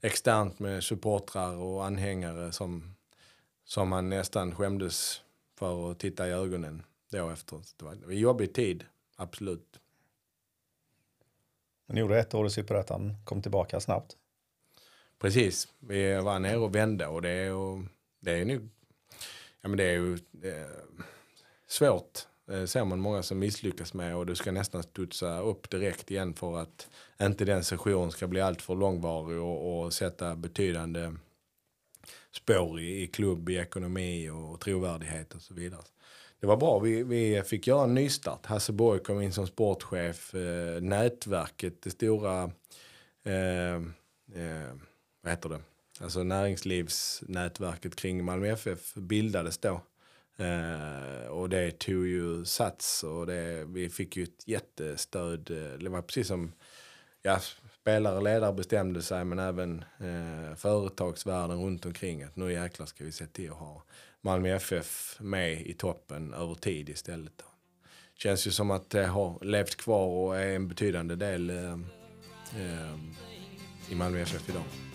externt med supportrar och anhängare som, som man nästan skämdes för att titta i ögonen då efter. Det var, en jobbig tid, absolut. Ni gjorde ett år i Superettan, kom tillbaka snabbt. Precis, vi var nere och vände och det är ju, det är nu, ja men det är ju eh, svårt. Eh, ser man många som misslyckas med och du ska nästan studsa upp direkt igen för att inte den sessionen ska bli alltför långvarig och, och sätta betydande spår i, i klubb, i ekonomi och trovärdighet och så vidare. Det var bra, vi, vi fick göra en nystart. Hasse Borg kom in som sportchef, eh, nätverket, det stora eh, eh, vad heter det? Alltså näringslivsnätverket kring Malmö FF bildades då. Eh, och det tog ju sats och det, vi fick ju ett jättestöd. Eh, det var precis som ja, spelare och ledare bestämde sig men även eh, företagsvärlden runt omkring att nu jäklar ska vi se till att ha Malmö FF med i toppen över tid istället. Då. Känns ju som att det har levt kvar och är en betydande del eh, eh, i Malmö FF idag.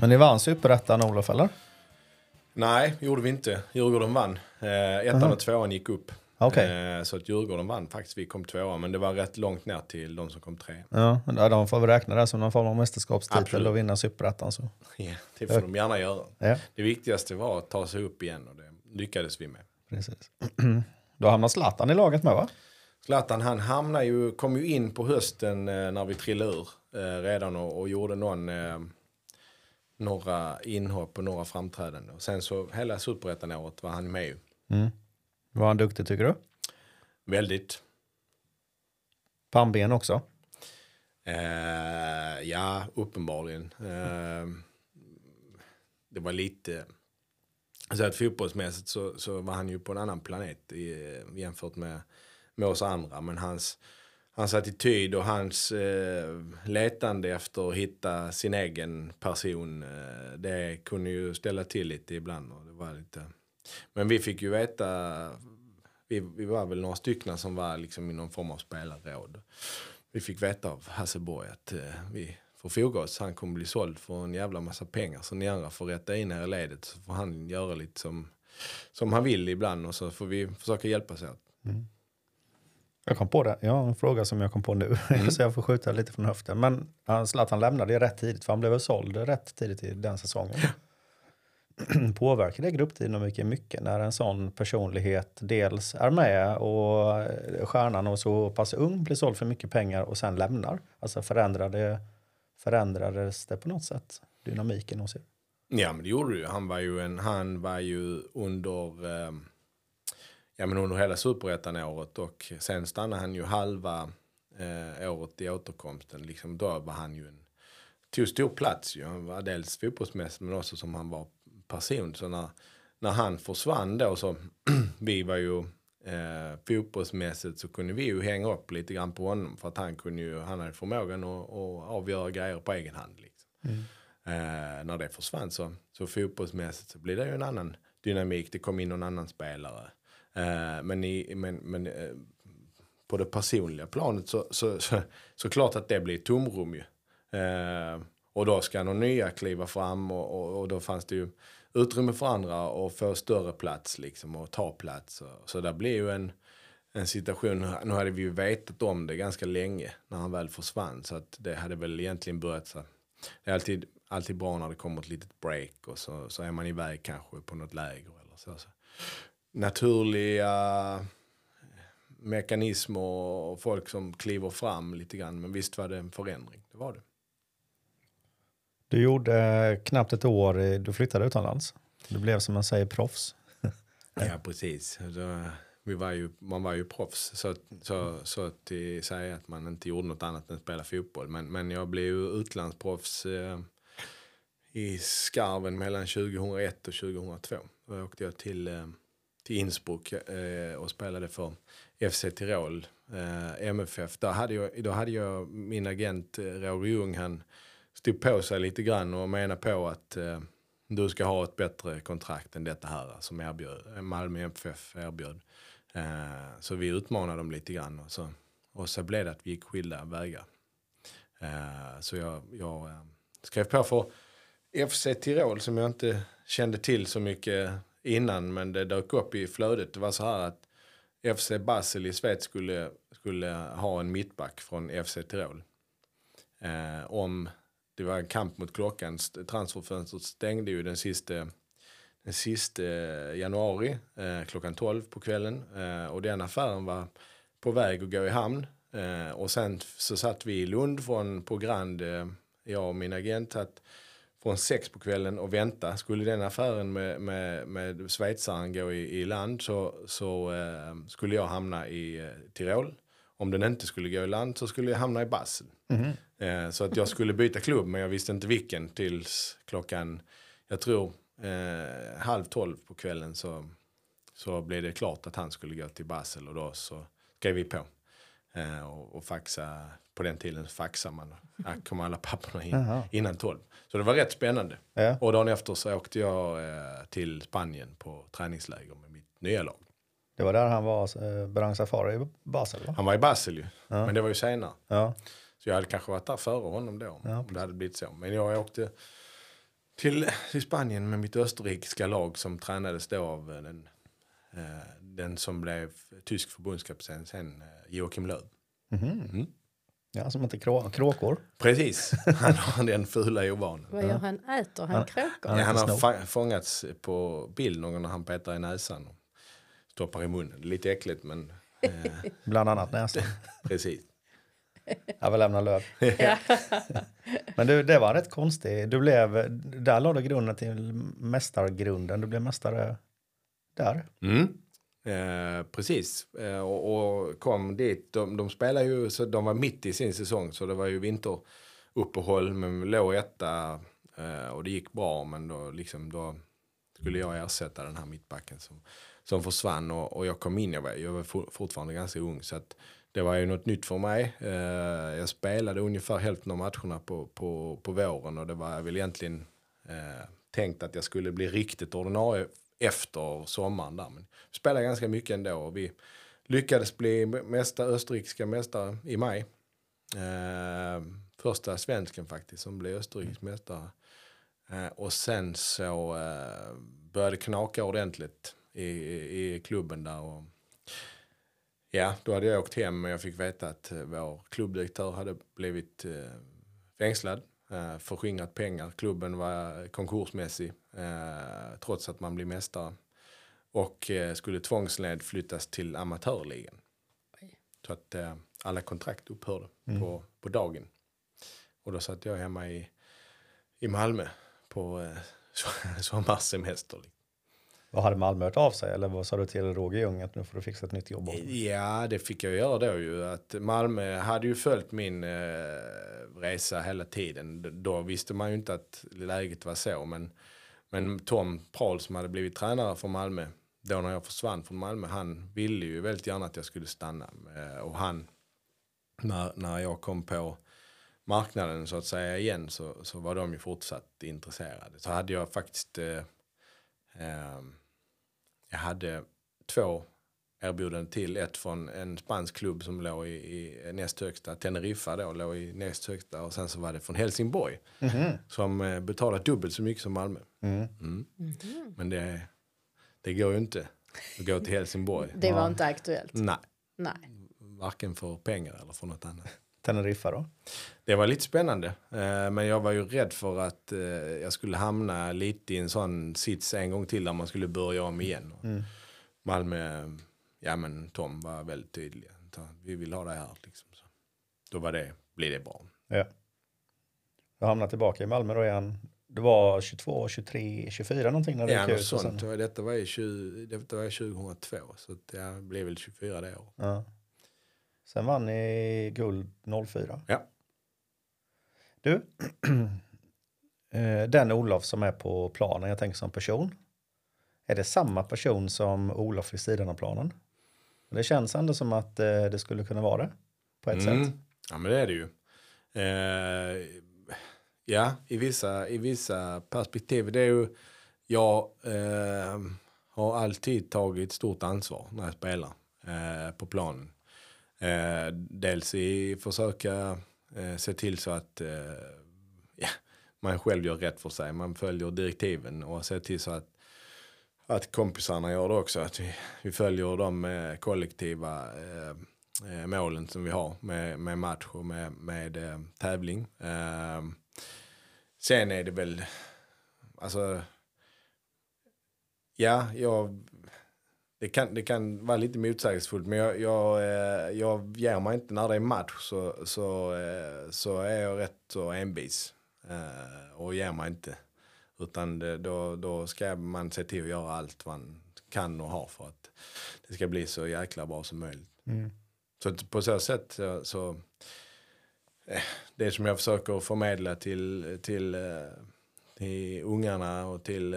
Men ni vann superettan Olof eller? Nej, gjorde vi inte. Djurgården vann. Eh, ettan och tvåan gick upp. Okej. Eh, så att Djurgården vann faktiskt. Vi kom tvåa, men det var rätt långt ner till de som kom tre. Ja, de får väl räkna det som någon form av mästerskapstitel Absolut. och vinna superettan. Så. Ja, det får de gärna göra. Ja, Det viktigaste var att ta sig upp igen och det lyckades vi med. precis. Då hamnar Zlatan i laget med va? Zlatan han hamnade ju, kom ju in på hösten eh, när vi trillade ur eh, redan och, och gjorde någon, eh, några inhopp och några framträdanden. Och sen så hela superettan-året var han med ju. Var han duktig tycker du? Väldigt. Pannben också? Eh, ja, uppenbarligen. Eh, det var lite... Så att fotbollsmässigt så, så var han ju på en annan planet i, jämfört med, med oss andra. Men hans, hans attityd och hans eh, letande efter att hitta sin egen person, eh, det kunde ju ställa till lite ibland. Och det var lite... Men vi fick ju veta, vi, vi var väl några stycken som var liksom i någon form av spelarråd. Vi fick veta av Hasse Borg att eh, vi får foga oss. Han kommer bli såld för en jävla massa pengar. Så ni andra får rätta in er i ledet. Så får han göra lite som, som han vill ibland. Och så får vi försöka hjälpas åt. Mm. Jag kom på det. Jag har en fråga som jag kom på nu. så jag får skjuta lite från höften. Men han, Zlatan lämnade rätt tidigt. För han blev såld rätt tidigt i den säsongen. Påverkar det gruppdynamiken mycket när en sån personlighet dels är med och eh, stjärnan och så pass ung blir såld för mycket pengar och sen lämnar? Alltså förändrade, förändrades det på något sätt? Dynamiken hos er? Ja men det gjorde det ju. Han var ju, en, han var ju under, eh, ja, men under hela superettan-året och sen stannade han ju halva eh, året i återkomsten. Liksom, då var han ju en, tog stor plats ju. Han var dels fotbollsmässigt men också som han var person. Så när, när han försvann då så, vi var ju eh, fotbollsmässigt så kunde vi ju hänga upp lite grann på honom. För att han kunde ju, han hade förmågan att, att avgöra grejer på egen hand. Liksom. Eh, när det försvann så, så fotbollsmässigt så blir det ju en annan dynamik. Det kom in någon annan spelare. Eh, men i, men, men eh, på det personliga planet så, så, så, så klart att det blir tomrum ju. Eh, och då ska någon nya kliva fram och, och, och då fanns det ju utrymme för andra och få större plats liksom och ta plats. Och, så det blir ju en, en situation, nu hade vi ju vetat om det ganska länge när han väl försvann så att det hade väl egentligen börjat så. Det är alltid, alltid bra när det kommer ett litet break och så, så är man iväg kanske på något läger eller så. så. Naturliga mekanismer och folk som kliver fram lite grann. Men visst var det en förändring, det var det. Du gjorde knappt ett år, du flyttade utomlands. Du blev som man säger proffs. Ja, precis. Så, vi var ju, man var ju proffs. Så, så, så att säger att man inte gjorde något annat än spela fotboll. Men, men jag blev ju utlandsproffs eh, i skarven mellan 2001 och 2002. Då åkte jag till, eh, till Innsbruck eh, och spelade för FC Tirol, eh, MFF. Där hade, jag, då hade jag min agent eh, Roger Ljung, han stod på sig lite grann och menade på att eh, du ska ha ett bättre kontrakt än detta här som erbjöd, Malmö FF erbjöd. Eh, så vi utmanade dem lite grann och så, och så blev det att vi gick skilda vägar. Eh, så jag, jag eh, skrev på för FC Tirol som jag inte kände till så mycket innan men det dök upp i flödet. Det var så här att FC Basel i Schweiz skulle, skulle ha en mittback från FC Tirol. Eh, om det var en kamp mot klockan. Transferfönstret stängde ju den sista, den sista eh, januari eh, klockan 12 på kvällen. Eh, och den affären var på väg att gå i hamn. Eh, och sen så satt vi i Lund från, på Grand, eh, jag och min agent, Att, från sex på kvällen och vänta. Skulle den affären med, med, med schweizaren gå i, i land så, så eh, skulle jag hamna i eh, Tirol. Om den inte skulle gå i land så skulle jag hamna i Basel. Eh, så att jag skulle byta klubb men jag visste inte vilken tills klockan, jag tror eh, halv tolv på kvällen så, så blev det klart att han skulle gå till Basel och då så skrev vi på. Eh, och, och faxa, på den tiden faxade man, ja, kom alla papperna in innan tolv. Så det var rätt spännande. Ja. Och dagen efter så åkte jag eh, till Spanien på träningsläger med mitt nya lag. Det var där han var, eh, Berang Safari i Basel va? Han var i Basel ju, men det var ju senare. Ja. Så jag hade kanske varit där före honom då, Ja, om det hade blivit så. Men jag åkte till, till Spanien med mitt österrikiska lag som tränades då av eh, den, eh, den som blev tysk förbundskapten sen, eh, Joakim Löw. Mhm. Ja, som inte krå- kråkor. Precis, han har den fula ovanan. Vad gör han? Äter han kråkor? Ja, han har fa- fångats på bild någon när han petar i näsan och stoppar i munnen. Lite äckligt men eh, Bland annat näsan. precis. Jag vill lämna löv. Men du, det var rätt konstigt. Du blev, där la du grunden till mästargrunden. Du blev mästare där. Mm. Eh, precis, eh, och, och kom dit. De, de spelade ju, så de var mitt i sin säsong så det var ju vinteruppehåll men låg etta eh, och det gick bra men då, liksom, då skulle jag ersätta den här mittbacken som, som försvann och, och jag kom in, jag var, jag var for, fortfarande ganska ung så att det var ju något nytt för mig. Eh, jag spelade ungefär hälften av matcherna på, på, på våren och det var väl egentligen eh, tänkt att jag skulle bli riktigt ordinarie efter sommaren där. Men vi spelade ganska mycket ändå och vi lyckades bli mästa, österrikiska mästare i maj. Eh, första svensken faktiskt som blev österrikisk mästare. Eh, och sen så eh, började det knaka ordentligt i, i, i klubben där. Och, ja, då hade jag åkt hem och jag fick veta att eh, vår klubbdirektör hade blivit eh, fängslad. Eh, förskingrat pengar. Klubben var konkursmässig eh, trots att man blir mästare. Och eh, skulle tvångsled flyttas till amatörligan. Så att eh, alla kontrakt upphörde på, på dagen. Och då satt jag hemma i, i Malmö på eh, so- sommarsemester. Vad hade Malmö hört av sig? Eller vad sa du till Roger Ljung att nu får du fixa ett nytt jobb? Ja, det fick jag göra då ju. Att Malmö hade ju följt min eh, resa hela tiden. Då visste man ju inte att läget var så. Men, men Tom Prahl som hade blivit tränare för Malmö, då när jag försvann från Malmö, han ville ju väldigt gärna att jag skulle stanna. Eh, och han, när, när jag kom på marknaden så att säga igen så, så var de ju fortsatt intresserade. Så hade jag faktiskt, eh, eh, jag hade två erbjudande till. Ett från en spansk klubb som låg i, i näst högsta, Teneriffa då, låg i näst högsta. Och sen så var det från Helsingborg. Som eh, betalade dubbelt så mycket som Malmö. Mm. Men det, det går ju inte att gå till Helsingborg. Det var inte aktuellt. Nej, Nej. varken för pengar eller för något annat. Teneriffa då? Det var lite spännande. Eh, men jag var ju rädd för att eh, jag skulle hamna lite i en sån sits en gång till där man skulle börja om igen. Och Malmö, ja men Tom var väldigt tydlig. Vi vill ha det här liksom. Så. Då var det, blir det bra. Ja. Du hamnade tillbaka i Malmö då igen. Du var 22, 23, 24 någonting när det Ja, gick ut. sånt. sen- Detta var ju 20, detta var ju 2002 så jag blev väl 24 det år. Ja. Sen vann ni guld 04. Ja. Du, eh, den Olof som är på planen, jag tänker som person. Är det samma person som Olof vid sidan av planen? Det känns ändå som att eh, det skulle kunna vara det på ett sätt. Mm. Ja men det är det ju. Eh, ja, i vissa, i vissa perspektiv. Det är ju, jag eh, har alltid tagit stort ansvar när jag spelar eh, på planen. Eh, dels i försöka eh, se till så att eh, ja, man själv gör rätt för sig. Man följer direktiven och ser till så att att kompisarna gör det också. Att vi, vi följer de eh, kollektiva eh, eh, målen som vi har med, med match och med, med eh, tävling. Eh, sen är det väl, alltså, ja, jag, det kan, det kan vara lite motsägelsefullt men jag, jag, eh, jag ger mig inte när det är match så, så, eh, så är jag rätt så envis eh, och ger mig inte. Utan då, då ska man se till att göra allt man kan och har för att det ska bli så jäkla bra som möjligt. Så att på så sätt så, så det som jag försöker förmedla till, till, till ungarna och till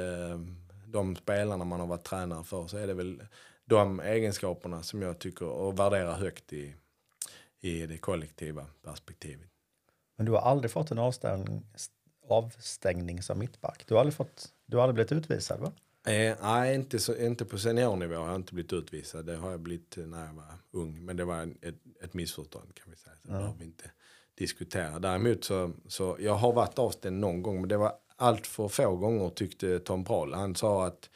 de spelarna man har varit tränare för så är det väl de egenskaperna som jag tycker och värderar högt i, i det kollektiva perspektivet. Men du har aldrig fått en avstängning, avstängning som mittback. Du har aldrig, fått, du har aldrig blivit utvisad va? Eh, nej, inte, så, inte på seniornivå har jag inte blivit utvisad. Det har jag blivit när jag var ung. Men det var en, ett, ett missförstånd kan vi säga. Så det behöver vi inte diskutera. Däremot så, så jag har varit avstängd någon gång. Men det var allt för få gånger tyckte Tom Prahl. Han sa att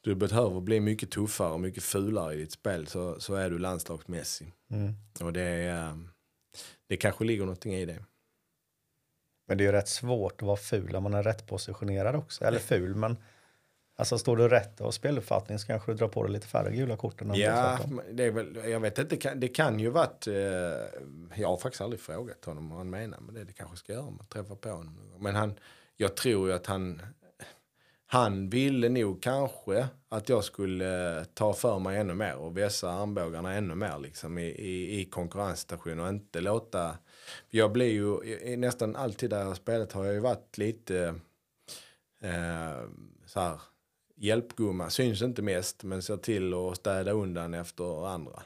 du behöver bli mycket tuffare och mycket fulare i ditt spel så, så är du landslagsmässig. Mm. Och det, eh, det kanske ligger någonting i det. Men det är ju rätt svårt att vara ful om man är rätt positionerad också. Eller ful, men alltså står du rätt och speluppfattning så kanske du drar på dig lite färre gula kort. än Ja, det är väl, jag vet inte, det kan, det kan ju varit, eh, jag har faktiskt aldrig frågat honom vad han menar med det, det kanske ska göra om man träffar på honom. Men han, jag tror ju att han, han ville nog kanske att jag skulle eh, ta för mig ännu mer och vässa armbågarna ännu mer liksom i, i, i konkurrensstation och inte låta, jag blir ju nästan alltid där jag har spelat har jag ju varit lite eh, så här, hjälpgumma, syns inte mest men ser till att städa undan efter andra.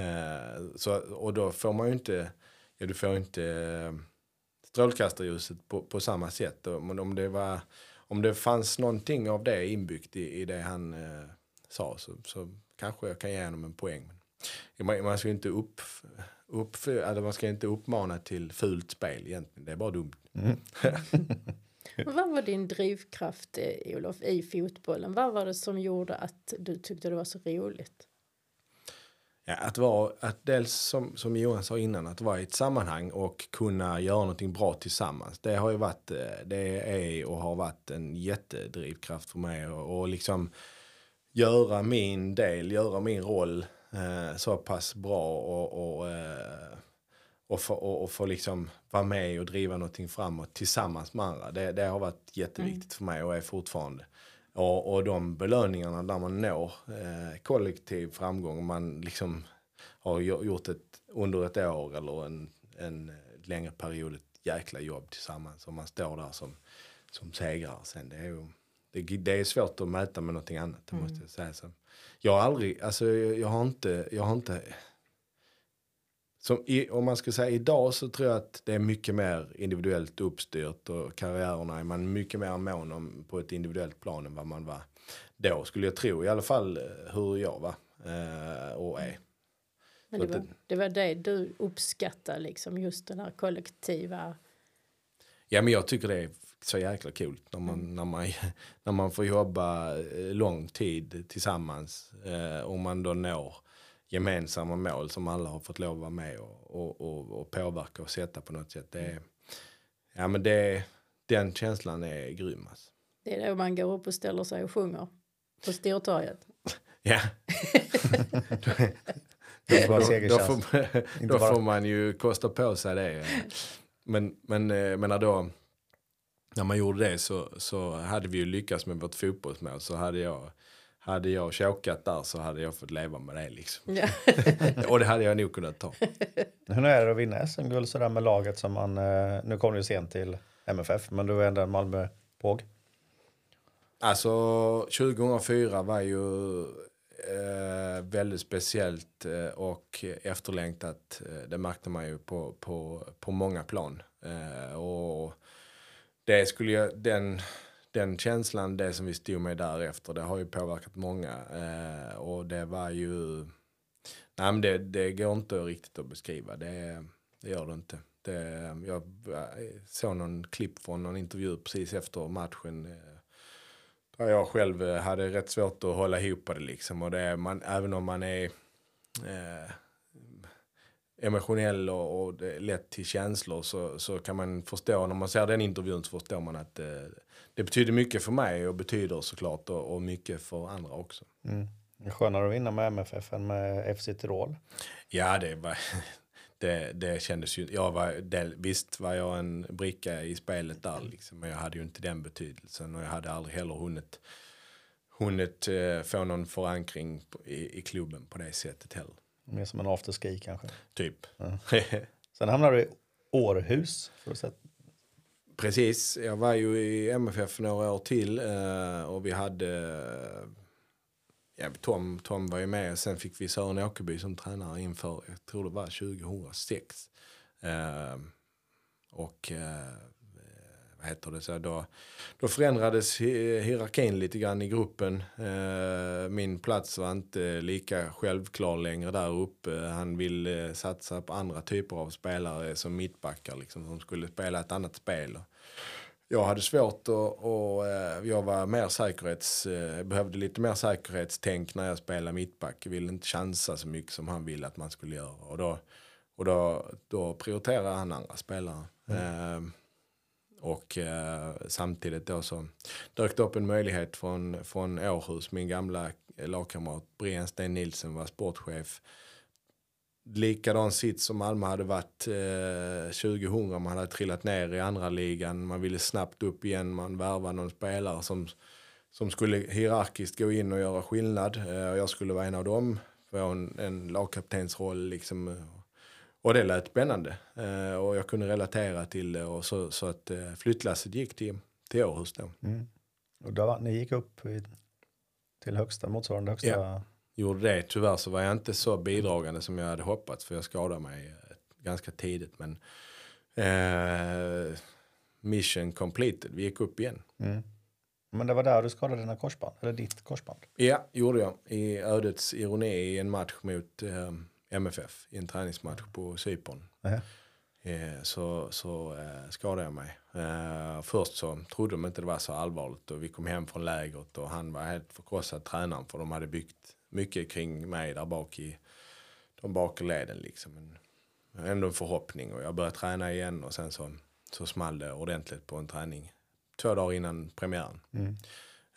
Eh, så, och då får man ju inte, ja du får inte eh, strålkastarljuset på, på samma sätt. Och, Men om det, var, om det fanns någonting av det inbyggt i, i det han eh, sa så, så kanske jag kan ge honom en poäng. Man, man ska inte upp, upp, alltså man ska inte uppmana till fult spel egentligen, det är bara dumt. Mm. Vad var din drivkraft, eh, Olof, i fotbollen? Vad var det som gjorde att du tyckte det var så roligt? Ja, att vara, att dels som, som Johan sa innan, att vara i ett sammanhang och kunna göra någonting bra tillsammans. Det har ju varit, eh, det är och har varit en jättedrivkraft för mig och, och liksom göra min del, göra min roll eh, så pass bra och, och, eh, och, få, och, och få liksom vara med och driva någonting framåt tillsammans med andra. Det, det har varit jätteviktigt för mig och är fortfarande. Och, och de belöningarna där man når eh, kollektiv framgång, man liksom har gjo- gjort ett, under ett år eller en, en längre period ett jäkla jobb tillsammans och man står där som, som segrare sen. Det är, ju, det, det är svårt att mäta med någonting annat, det måste jag säga. Så jag har aldrig, alltså jag, jag har inte, jag har inte som i, om man ska säga idag så tror jag att det är mycket mer individuellt uppstyrt och karriärerna är man mycket mer mån om på ett individuellt plan än vad man var då skulle jag tro. I alla fall eh, hur jag var eh, och är. Men det, var, det var det du uppskattade, liksom, just den här kollektiva... Ja men jag tycker det är så jäkla kul när man, när man, när man får jobba eh, lång tid tillsammans eh, och man då når gemensamma mål som alla har fått lov att vara med och, och, och, och påverka och sätta på något sätt. Det är, ja men det, den känslan är grym alltså. Det är då man går upp och ställer sig och sjunger på Stortorget. Ja. Då, då, segerkänsla. får, då får man ju kosta på sig det. Men, men eh, menar då, när man gjorde det så, så hade vi ju lyckats med vårt fotbollsmål. Så hade jag, hade jag chokat där så hade jag fått leva med det liksom. Ja. Och det hade jag nog kunnat ta. Hur är det att vinna SM-guld sådär med laget som man, eh, nu kom du ju sent till MFF, men du är ändå en Malmö-påg. Alltså 2004 var ju eh, väldigt speciellt eh, och efterlängtat. Eh, det märkte man ju på, på, på många plan. Eh, och det skulle jag, den, den känslan, det som vi stod med därefter, det har ju påverkat många. Eh, och det var ju, nej men det, det går inte riktigt att beskriva. Det, det gör det inte. Det, jag eh, såg någon klipp från någon intervju precis efter matchen. Eh, där jag själv eh, hade rätt svårt att hålla ihop det liksom. Och det man, även om man är eh, emotionell och, och lätt till känslor så, så kan man förstå, när man ser den intervjun så förstår man att eh, det betyder mycket för mig och betyder såklart och, och mycket för andra också. Mm. Skönare att vinna med MFF än med FC Tirol. Ja, det var... Det, det kändes ju... Jag var, det, visst var jag en bricka i spelet där, liksom, men jag hade ju inte den betydelsen. Och jag hade aldrig heller hunnit, hunnit eh, få någon förankring i, i klubben på det sättet heller. Mer som en afterski kanske. Typ. Sen hamnar du i Århus. För att. Precis, jag var ju i MFF några år till eh, och vi hade... Ja, Tom, Tom var ju med, och sen fick vi Sören Åkerby som tränare inför, jag tror det var 2006. Eh, och eh, heter det, så då, då förändrades hi- hierarkin lite grann i gruppen. Eh, min plats var inte lika självklar längre där uppe. Han ville satsa på andra typer av spelare som mittbackar liksom, som skulle spela ett annat spel. jag hade svårt att, och, eh, jag var mer säkerhets, eh, behövde lite mer säkerhetstänk när jag spelade mittback. Jag ville inte chansa så mycket som han ville att man skulle göra. Och då, och då, då prioriterade han andra spelare. Eh, och eh, samtidigt då så dök det upp en möjlighet från, från Århus, min gamla lagkamrat Brian Sten Nilsen var sportchef. Likadan sitt som Malmö hade varit eh, 2000, man hade trillat ner i andra ligan, man ville snabbt upp igen, man värvade någon spelare som, som skulle hierarkiskt gå in och göra skillnad. Eh, och jag skulle vara en av dem, få en, en lagkaptensroll liksom. Och det lät spännande eh, och jag kunde relatera till det och så, så att eh, flyttlasset gick till, till Århus då. Och då, ni gick upp i, till högsta, motsvarande högsta. Ja. Gjorde det. Tyvärr så var jag inte så bidragande som jag hade hoppats för jag skadade mig eh, ganska tidigt. Men eh, mission completed. Vi gick upp igen. Men det var där du skadade dina korsband, eller ditt korsband. Ja, gjorde jag. I ödets ironi i en match mot eh, MFF. I en träningsmatch på Cypern. Nähä. Eh, så så eh, skadade jag mig. Eh, först så trodde de inte det var så allvarligt och vi kom hem från lägret och han var helt förkrossad tränaren för de hade byggt mycket kring mig där bak i de bakre leden liksom. Men ändå en förhoppning och jag började träna igen och sen så, så small det ordentligt på en träning två dagar innan premiären.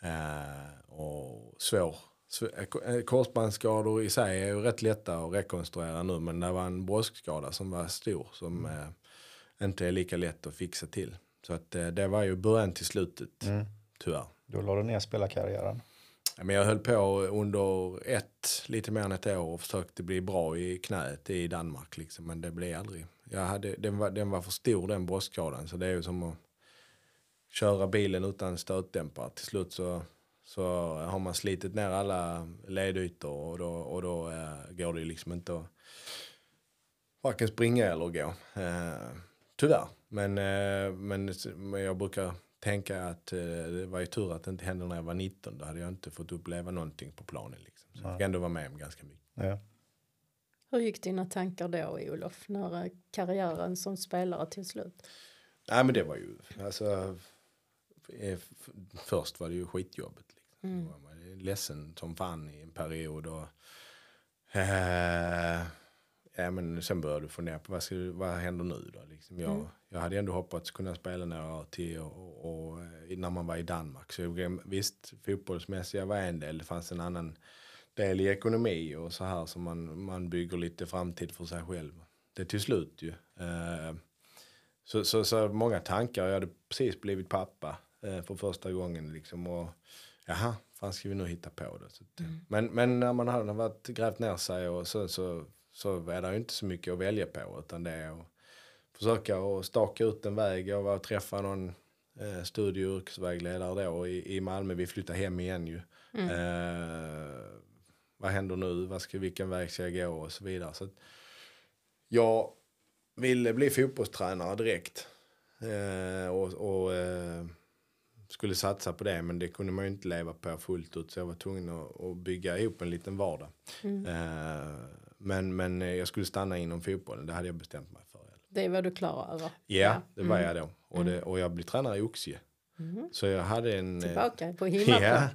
Eh, och svår. Sv- eh, Korsbandsskador i sig är ju rätt lätta att rekonstruera nu men det var en broskskada som var stor som eh, inte är lika lätt att fixa till. Så att eh, det var ju början till slutet tyvärr. Då la du ner spelarkarriären. Ja, Men jag höll på under ett, lite mer än ett år och försökte bli bra i knät i Danmark. Liksom, men det blev aldrig. Jag hade, den, var, den var för stor den bröstskadan så det är ju som att köra bilen utan stötdämpare. Till slut så, så har man slitit ner alla ledytor och då, och då eh, går det ju liksom inte att varken springa eller gå. Eh, tyvärr. Men, eh, men, men jag brukar tänka att eh, det var ju tur att det inte hände när jag var 19. Då hade jag inte fått uppleva någonting på planen. Liksom. Så jag fick ändå vara med om ganska mycket. Ja. Hur gick dina tankar då, Olof, när eh, karriären som spelare till slut? Nej men det var ju, alltså, eh, f- först var det ju skitjobbigt. Liksom. Jag var ledsen som fan i en period. Och, eh, ja, men sen började du fundera på vad, ska, vad händer nu då? Liksom jag, jag hade ändå hoppats kunna spela några år till och, och, och, eh, när man var i Danmark. Så jag, visst, fotbollsmässiga var en del. Det fanns en annan del i ekonomi och så här som man, man bygger lite framtid för sig själv. Det är till slut ju. Eh, så, så, så många tankar. Jag hade precis blivit pappa eh, för första gången. Liksom, och, jaha, fan ska vi nu hitta på det? Så, att, men, men när man hade varit, grävt ner sig och så, så, så är det ju inte så mycket att välja på. Utan det är att försöka och staka ut en väg. Var och träffade någon eh, studie och yrkesvägledare då i, i Malmö. Vi flyttade hem igen ju. Eh, vad händer nu? Vad ska, vilken väg ska jag gå? Och så vidare. Så jag ville bli fotbollstränare direkt. Eh, och och eh, skulle satsa på det men det kunde man ju inte leva på fullt ut så jag var tvungen att, att bygga ihop en liten vardag. Eh, men, men jag skulle stanna inom fotbollen, det hade jag bestämt mig för. Det var du klar över? Ja, det var jag då. Och, det, och jag blev tränare i Oxie. Så jag hade en... eh, Tillbaka på hemmaplan. Ja,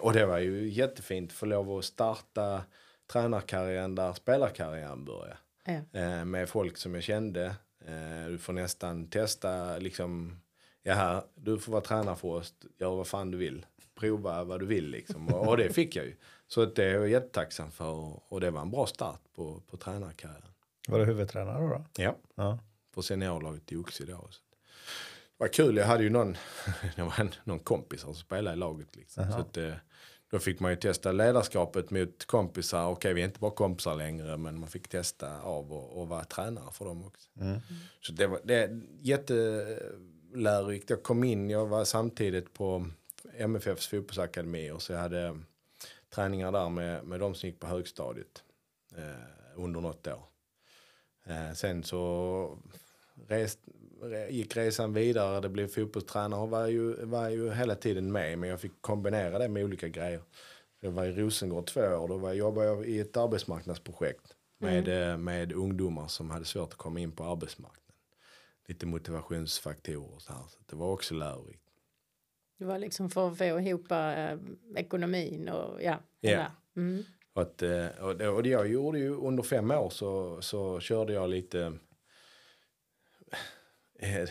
och det var ju jättefint att få lov att starta tränarkarriären där spelarkarriären började. Ja. Eh, med folk som jag kände. Eh, du får nästan testa liksom, ja, du får vara tränare för oss, gör vad fan du vill. Prova vad du vill liksom. Och, och det fick jag ju. Så det är jag jättetacksam för och, och det var en bra start på, på tränarkarriären. Var du huvudtränare då? då? Ja, Ja. på seniorlaget i Oxie då. Så Det var kul, jag hade ju någon, det var en, någon kompis som spelade i laget. Liksom. Så att, eh, då fick man ju testa ledarskapet mot kompisar. Okej, vi är inte bara kompisar längre, men man fick testa av och, och vara tränare för dem också. Så det var det är jättelärorikt. Jag kom in, jag var samtidigt på MFFs fotbollsakademi och så jag hade träningar där med, med de som gick på högstadiet eh, under något år. Eh, sen så rest, re, gick resan vidare, det blev fotbollstränare och var ju, var ju hela tiden med. Men jag fick kombinera det med olika grejer. Jag var i Rosengård två år, då var, jobbade jag i ett arbetsmarknadsprojekt med, eh, med ungdomar som hade svårt att komma in på arbetsmarknaden. Lite motivationsfaktorer och så här. Så det var också lärorikt. Det var liksom för att få ihop eh, ekonomin och ja. där. Mm. Och, att, eh, och, det, och det jag gjorde ju under fem år så, så körde jag lite eh,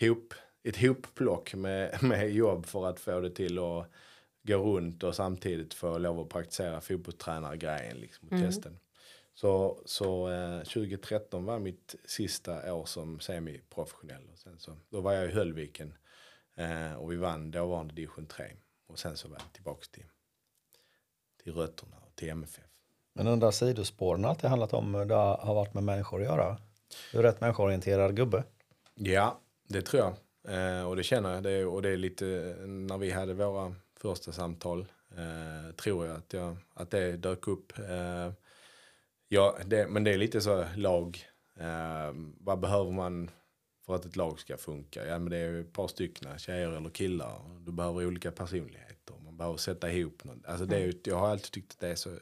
hop, ett hopplock med, med jobb för att få det till att gå runt och samtidigt få lov att praktisera fotbollstränargrejen liksom, och testen. Så, så eh, 2013 var mitt sista år som semiprofessionell. Och sen så, då var jag i Höllviken eh, och vi vann dåvarande division 3. Och sen så var jag tillbaka till, till rötterna och till MFF. Men undrar sidospåren har alltid handlat om hur det har varit med människor att göra. Du är rätt människoorienterad gubbe. Ja, det tror jag. Eh, och det känner jag. Det, och det är lite när vi hade våra första samtal. Eh, tror jag att, jag att det dök upp. Eh, ja, det, men det är lite så lag. Eh, vad behöver man för att ett lag ska funka? Ja, men det är ett par stycken, tjejer eller killar. Du behöver olika personligheter. Man behöver sätta ihop något. Alltså det är, ju- jag har alltid tyckt att det är så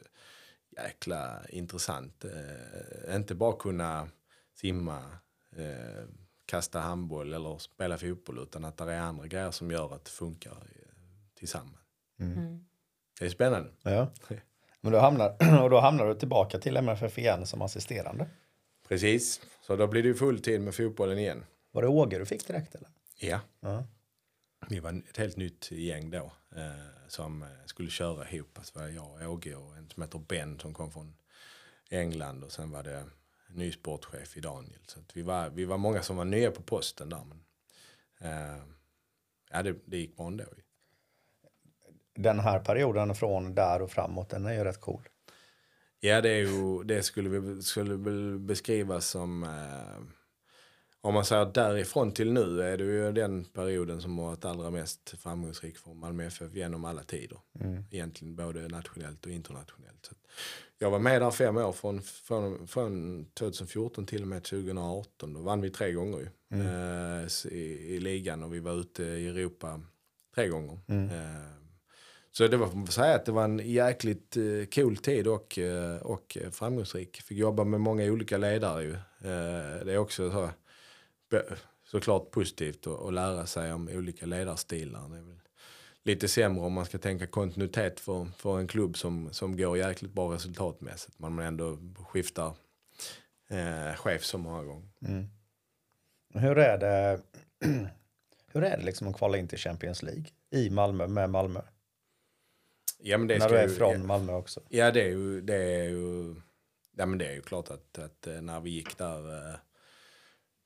jäkla intressant. Eh, inte bara kunna simma, eh, kasta handboll eller spela fotboll utan att det är andra grejer som gör att det funkar eh, tillsammans. Mm. Det är spännande. Ja. Men då hamnar, och då hamnar du tillbaka till MFF igen som assisterande. Precis, så då blir det ju full tid med fotbollen igen. Var det Åge du fick direkt eller? Ja, Ja. vi var ett helt nytt gäng då eh, som eh, skulle köra ihop. Alltså var jag, Åge och en som heter Ben som kom från England och sen var det ny sportchef i Daniel. Så vi, var, vi var många som var nya på posten där. Men, eh, ja, det, det gick bra ändå. Den här perioden från där och framåt, den är ju rätt cool. Ja, det, är ju, det skulle vi skulle beskrivas som... Eh, om man säger därifrån till nu är det ju den perioden som har varit allra mest framgångsrik för Malmö FF genom alla tider. Egentligen både nationellt och internationellt. Så jag var med där fem år, från, från, från 2014 till och med 2018. Då vann vi tre gånger ju, eh, s- i, i ligan och vi var ute i Europa tre gånger. Eh, så det var, får man säga att det var en jäkligt eh, cool tid och, eh, och framgångsrik. Fick jobba med många olika ledare ju. Eh, det är också så, såklart positivt att, att lära sig om olika ledarstilar. Det är väl lite sämre om man ska tänka kontinuitet för, för en klubb som, som går jäkligt bra resultatmässigt. Man ändå skiftar eh, chef så många gånger. Mm. Hur är det, hur är det liksom att kvala in till Champions League i Malmö med Malmö? Ja, men det När du är ju- från Malmö också. Ja, det är ju, det är ju, ja, men det är ju klart att, att eh, när vi gick där eh,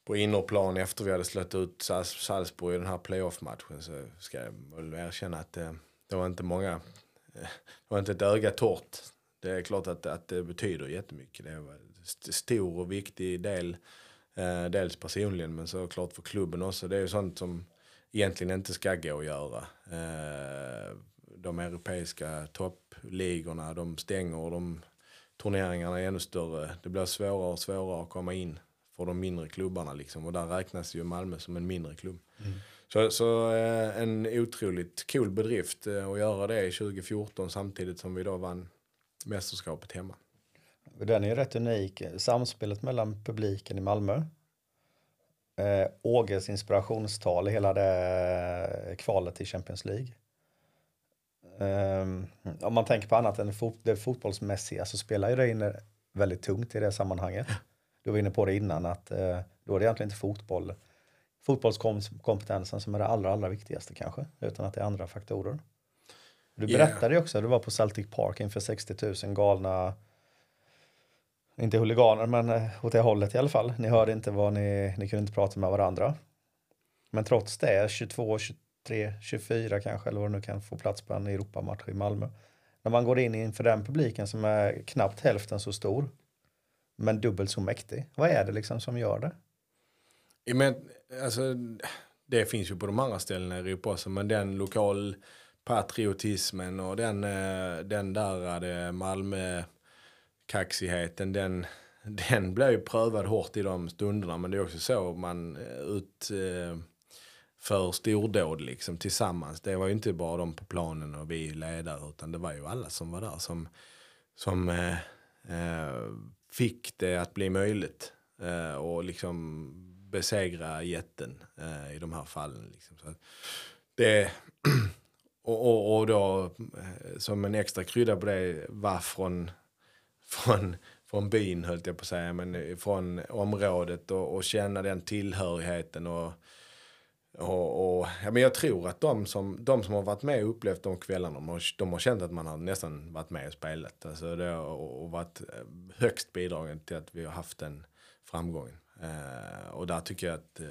på innerplan efter vi hade slått ut Salzburg i den här playoff-matchen så ska jag väl erkänna att eh, det var inte många, eh, det var inte ett öga torrt. Det är klart att, att det betyder jättemycket. Det var en st- stor och viktig del, eh, dels personligen men såklart för klubben också. Det är ju sånt som egentligen inte ska gå att göra. Eh, de europeiska toppligorna, de stänger de turneringarna är ännu större. Det blir svårare och svårare att komma in för de mindre klubbarna liksom. Och där räknas ju Malmö som en mindre klubb. Så, så eh, en otroligt cool bedrift eh, att göra det i 2014 samtidigt som vi då vann mästerskapet hemma. Den är ju rätt unik. Samspelet mellan publiken i Malmö. Eh, Åges inspirationstal i hela det kvalet till Champions League. Ehm, om man tänker på annat än fot det fotbollsmässiga så spelar ju det in väldigt tungt i det sammanhanget. Du var inne på det innan att eh, då är det egentligen inte fotboll, fotbollskompetensen som är det allra, allra viktigaste kanske, utan att det är andra faktorer. Du berättade ju också, du var på Celtic Park inför 60 000 galna inte huliganer, men eh, åt det hållet i alla fall. Ni hörde inte vad ni, ni kunde inte prata med varandra. Men trots det, 22, 23, 24 kanske, eller vad det nu kan få plats på en Europamatch i Malmö. När man går in inför den publiken som är knappt hälften så stor, men dubbelt så mäktig. Vad är det liksom som gör det? Ja, Men, alltså, det finns ju på de andra ställena i Europa också, men den lokal patriotismen och den, eh, den där eh, Malmö kaxigheten, den, den blir ju prövad hårt i de stunderna. Men det är också så man eh, ut eh, för stordåd liksom tillsammans. Det var ju inte bara de på planen och vi ledare utan det var ju alla som var där som, som eh, eh, fick det att bli möjligt. Eh, och liksom besegra jätten eh, i de här fallen. Liksom. Så att det, och, och, och då eh, som en extra krydda på det var från, från, från byn höll jag på att säga, men från området och, och känna den tillhörigheten och och, och, ja, men jag tror att de som, de som har varit med och upplevt de kvällarna, de har, de har känt att man har nästan varit med och spelat. Alltså det har, och varit eh, högst bidragande till att vi har haft den framgången. Eh, och där tycker jag att eh,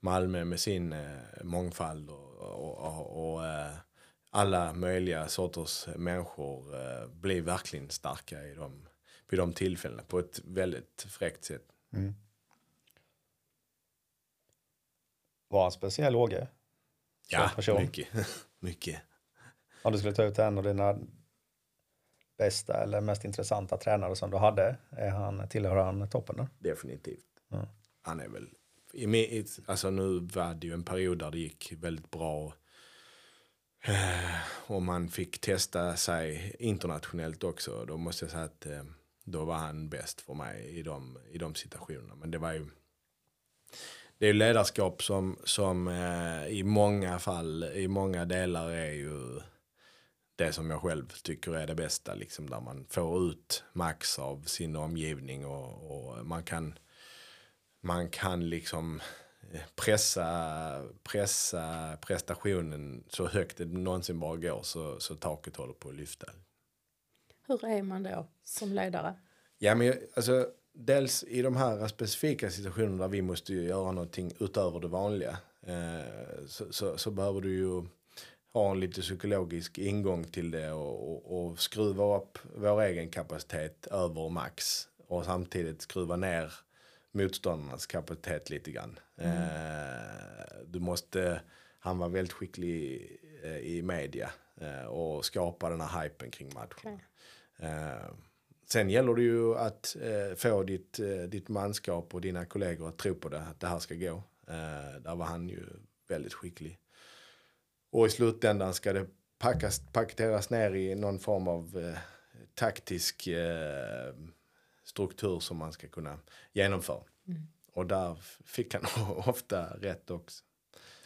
Malmö med sin eh, mångfald och, och, och, och eh, alla möjliga sorters människor eh, blir verkligen starka i de, vid de tillfällena på ett väldigt fräckt sätt. Mm. Var han speciell Åge? Ja, person? mycket. mycket. Om du skulle ta ut en av dina bästa eller mest intressanta tränare som du hade, är han, tillhör han toppen? Då? Definitivt. Ja. Han är väl... I, i, alltså nu var det ju en period där det gick väldigt bra. Eh, Och man fick testa sig internationellt också. Då måste jag säga att eh, då var han bäst för mig i de, i de situationerna. Men det var ju... Det är ju ledarskap som, som eh, i många fall, i många delar är ju det som jag själv tycker är det bästa. Liksom, där man får ut max av sin omgivning och, och man kan man kan liksom pressa, pressa prestationen så högt det någonsin bara går så, så taket håller på att lyfta. Hur är man då som ledare? Ja, men alltså, dels i de här specifika situationerna där vi måste göra någonting utöver det vanliga eh, så, så, så behöver du ju ha en lite psykologisk ingång till det och, och, och skruva upp vår egen kapacitet över max och samtidigt skruva ner motståndarnas kapacitet lite grann. Eh, du måste, han var väldigt skicklig eh, i media och skapa den här hypen kring matchen. Eh, sen gäller det ju att eh, få ditt, eh, ditt manskap och dina kollegor att tro på det, att det här ska gå. Eh, där var han ju väldigt skicklig. Och i slutändan ska det packas, paketeras ner i någon form av eh, taktisk eh, struktur som man ska kunna genomföra. Och där fick han ofta rätt också.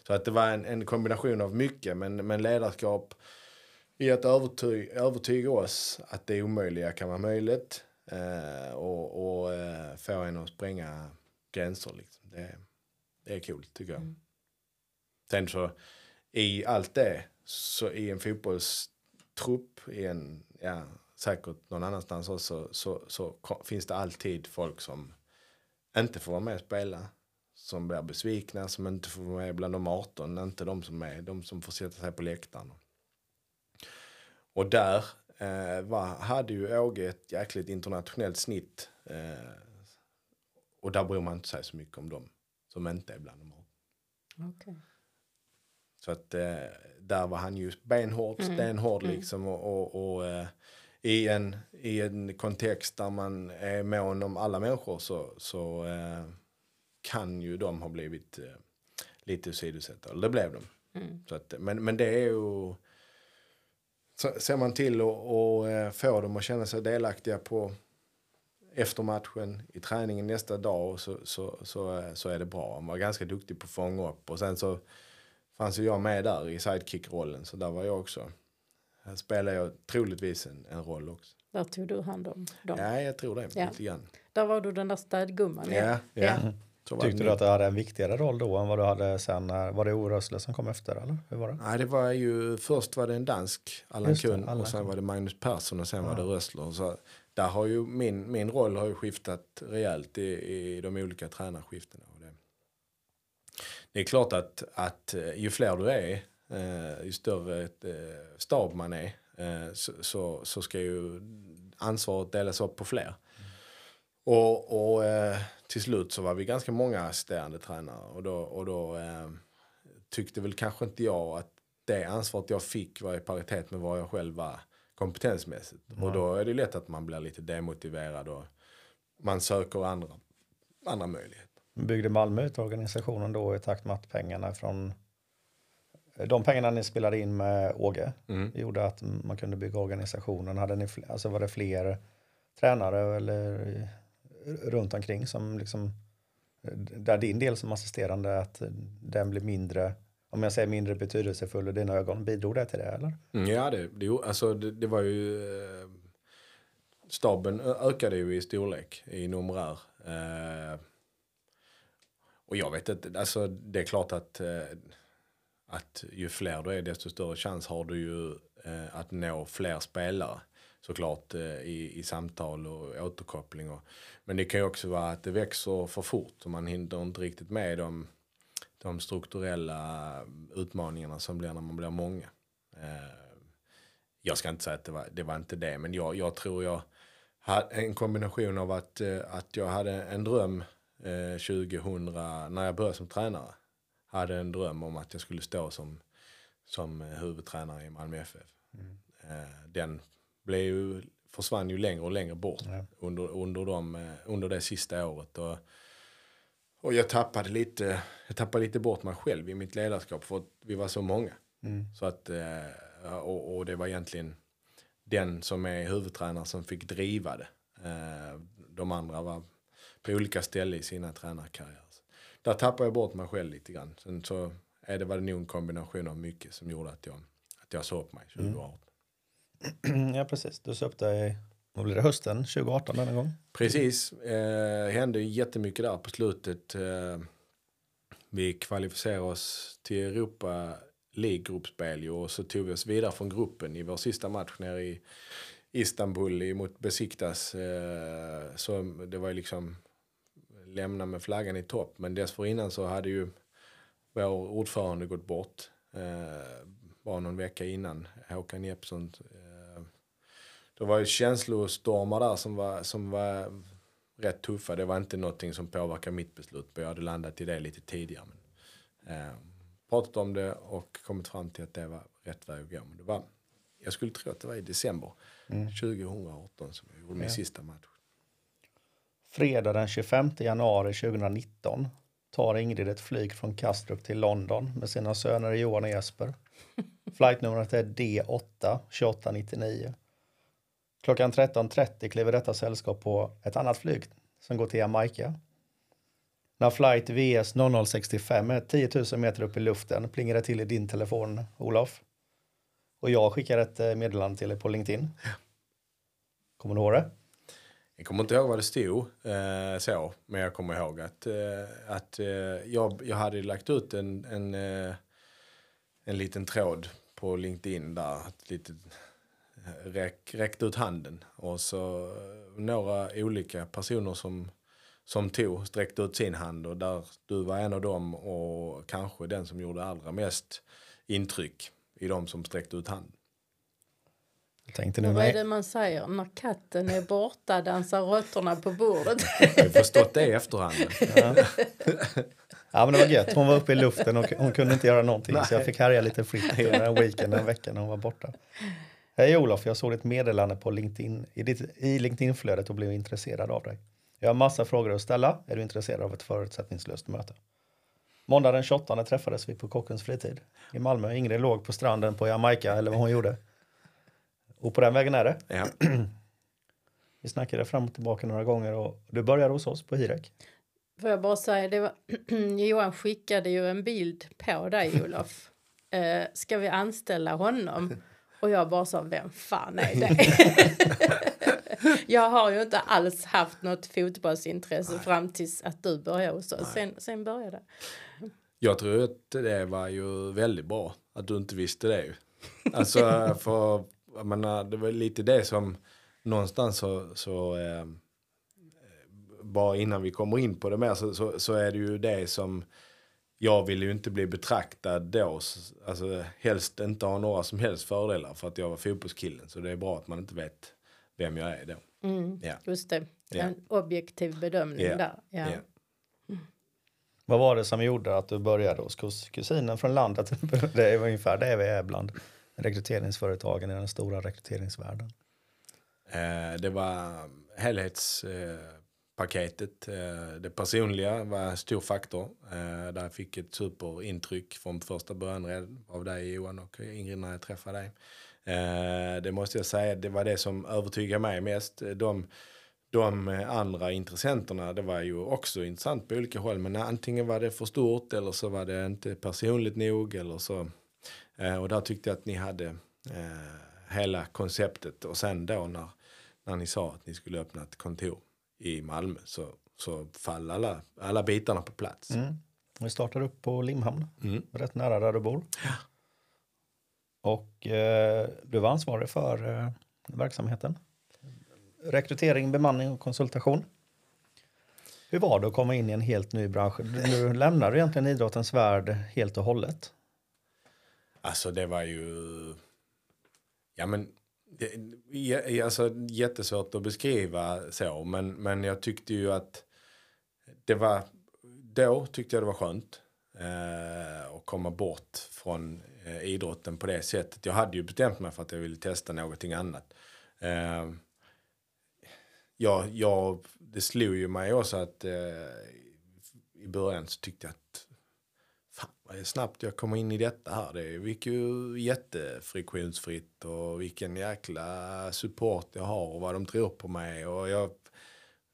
Så att det var en, en kombination av mycket, men, men ledarskap i att övertyga, övertyga oss att det omöjliga kan vara möjligt eh, och, och eh, få en att spränga gränser. Liksom. Det, det är kul tycker jag. Sen så i allt det, så i en fotbollstrupp, i en, ja, säkert någon annanstans också, så, så ko- finns det alltid folk som inte får vara med och spela. Som blir besvikna, som inte får vara med bland de 18, inte de som är, de som får sätta sig på läktaren. Och där eh, var, hade ju Åge ett jäkligt internationellt snitt. Eh, och där bryr man inte sig så mycket om dem som inte är bland de 18. Okej. Så att eh, där var han ju benhård, stenhård liksom. Och, och, och eh, i, en, i en kontext där man är mån om alla människor så, så eh, kan ju de ha blivit eh, lite sidosatta. Eller det blev de. Så att, men, men det är ju... Ser man till att eh, få dem att känna sig delaktiga på efter matchen, i träningen nästa dag så, så, så, eh, så är det bra. Han var ganska duktig på att fånga upp. Och sen så fanns ju jag med där i sidekick-rollen. Så där var jag också. Här spelade jag troligtvis en, en roll också. Där tog du hand om dem. Ja, jag tror det. Ja. Lite grann. Där var du den där städgumman. Ja, ja. Det Tyckte du att du hade en viktigare roll då än vad du hade sen? när- Var det Orösle som kom efter eller hur var det? Nej, det var ju, först var det en dansk, Allan Kuhn, och sen var det Magnus Persson och sen var det Rössler. Så där har ju min, min roll har ju skiftat rejält i, i de olika tränarskiftena. Och det, det är klart att, att eh, ju fler du är, eh, ju större eh, stab man är, eh, så, så, så ska ju ansvaret delas upp på fler. Och, och eh, till slut så var vi ganska många assisterande tränare och då, och då eh, tyckte väl kanske inte jag att det ansvaret jag fick var i paritet med vad jag själv var kompetensmässigt. Och då är det lätt att man blir lite demotiverad och man söker andra, andra möjligheter. Byggde Malmö ut organisationen då i takt med att pengarna från de pengarna ni spelade in med Åge Mm. gjorde att man kunde bygga organisationen. Hade ni, alltså var det fler tränare eller runt omkring som liksom eh, där din del som assisterande, att den blir mindre, om jag säger mindre betydelsefull i dina ögon, bidrog det till det eller? Mm, Ja, det, det, alltså, det, det var ju... Eh, staben ökade ju i storlek, i numerär. Eh, och jag vet inte, alltså det är klart att, eh, att ju fler du är desto större chans har du ju eh, att nå fler spelare. Såklart eh, i, i samtal och återkoppling. Och, men det kan ju också vara att det växer för fort och man hinner inte riktigt med de, de strukturella utmaningarna som blir när man blir många. Eh, jag ska inte säga att det var, det var inte det, men jag, jag tror jag hade en kombination av att, eh, att jag hade en dröm eh, 2000, när jag började som tränare, hade en dröm om att jag skulle stå som, som huvudtränare i Malmö FF. Eh, den blev ju, försvann ju längre och längre bort Ja. under, under, de, eh, under det sista året. Och, och jag tappade lite, jag tappade lite bort mig själv i mitt ledarskap för att vi var så många. Så att, eh, och, och det var egentligen den som är huvudtränare som fick driva det. Eh, De andra var på olika ställen i sina tränarkarriärer. Där tappade jag bort mig själv lite grann. Sen så är det väl nog en kombination av mycket som gjorde att jag, att jag såg upp mig 2018. ja, precis. Du sa upp dig, vad blir det, hösten 2018 denna gång? Precis, eh, hände jättemycket där på slutet. Eh, vi kvalificerade oss till Europa League-gruppspel och så tog vi oss vidare från gruppen i vår sista match nere i Istanbul mot Besiktas. Eh, så det var ju liksom lämna med flaggan i topp. Men dessförinnan så hade ju vår ordförande gått bort. Eh, bara någon vecka innan. Håkan Jeppsson. Det var ju känslostormar där som var, som var rätt tuffa. Det var inte någonting som påverkade mitt beslut. Jag hade landat i det lite tidigare. Men, eh, pratat om det och kommit fram till att det var rätt väg att gå. Men det var, jag skulle tro att det var i december 2018 som jag gjorde min Ja. sista match. Fredag den 25 januari 2019 tar Ingrid ett flyg från Kastrup till London med sina söner Johan och Jesper. Flightnumret är D8 2899. Klockan 13.30 kliver detta sällskap på ett annat flyg som går till Jamaica. När flight VS 0065 är 10 000 meter upp i luften plingar det till i din telefon, Olof. Och jag skickar ett eh, meddelande till dig på LinkedIn. Kommer du ihåg det? Jag kommer inte ihåg vad det stod eh, så, men jag kommer ihåg att, eh, att eh, jag, jag hade lagt ut en, en, eh, en liten tråd på LinkedIn där, ett litet räck, räckte ut handen och så eh, några olika personer som, som tog, sträckte ut sin hand och där du var en av dem och kanske den som gjorde allra mest intryck i de som sträckte ut handen. Jag tänkte nu Vad är det man säger? När katten är borta dansar råttorna på bordet. Jag har förstått det i efterhand. men- Ja men det var gött. Hon var uppe i luften och hon kunde inte göra någonting så jag fick härja lite fritt under en weekend, en vecka när hon var borta. Hej Olof, jag såg ditt meddelande på LinkedIn, i, ditt, i LinkedIn-flödet och blev intresserad av dig. Jag har massa frågor att ställa. Är du intresserad av ett förutsättningslöst möte? Måndag den 28 träffades vi på Kockens fritid i Malmö. Ingrid låg på stranden på Jamaica eller vad hon gjorde. Och på den vägen är det. Ja. Vi snackade fram och tillbaka några gånger och du började hos oss på Hirek. Får jag bara säga, det var, Johan skickade ju en bild på dig Olof. Eh, ska vi anställa honom? Och jag bara sa, vem fan är det? jag har ju inte alls haft något fotbollsintresse fram tills att du började hos oss. Sen, sen började. Jag tror att det var ju väldigt bra att du inte visste det. Alltså för jag menar, det var lite det som någonstans så, så eh, bara innan vi kommer in på det mer så, så, så är det ju det som jag vill ju inte bli betraktad då, alltså helst inte ha några som helst fördelar för att jag var fotbollskillen så det är bra att man inte vet vem jag är då. Mm, Ja. Just det, Ja. en objektiv bedömning Ja. där. Ja. Ja. Vad var det som gjorde att du började hos kus- kusinen från landet? Det är ungefär det vi är bland rekryteringsföretagen i den stora rekryteringsvärlden. Eh, det var helhetspaketet. Eh, paketet. Eh, det personliga var en stor faktor. Eh, där jag fick ett superintryck från första början av dig Johan och Ingrid när jag träffade dig. Eh, det måste jag säga, det var det som övertygade mig mest. De, de andra intressenterna, det var ju också intressant på olika håll. Men antingen var det för stort eller så var det inte personligt nog. Eller så. Och där tyckte jag att ni hade hela konceptet. Och sen då när, när ni sa att ni skulle öppna ett kontor i Malmö så, så fall alla, alla bitarna på plats. Mm. Vi startar upp på Limhamn, Mm. rätt nära där du bor. Och eh, du var ansvarig för eh, verksamheten. Rekrytering, bemanning och konsultation. Hur var det att komma in i en helt ny bransch? Nu lämnar du egentligen idrottens värld helt och hållet. Alltså det var ju... Ja men... Det, ja, alltså, jättesvårt att beskriva så. Men, men jag tyckte ju att det var... Då tyckte jag det var skönt. Eh, att komma bort från eh, idrotten på det sättet. Jag hade ju bestämt mig för att jag ville testa någonting annat. Eh, jag, jag, det slog ju mig också att eh, i början så tyckte jag att Eh, snabbt jag kommer in i detta här. Det gick ju jättefriktionsfritt och vilken jäkla support jag har och vad de tror på mig. Och jag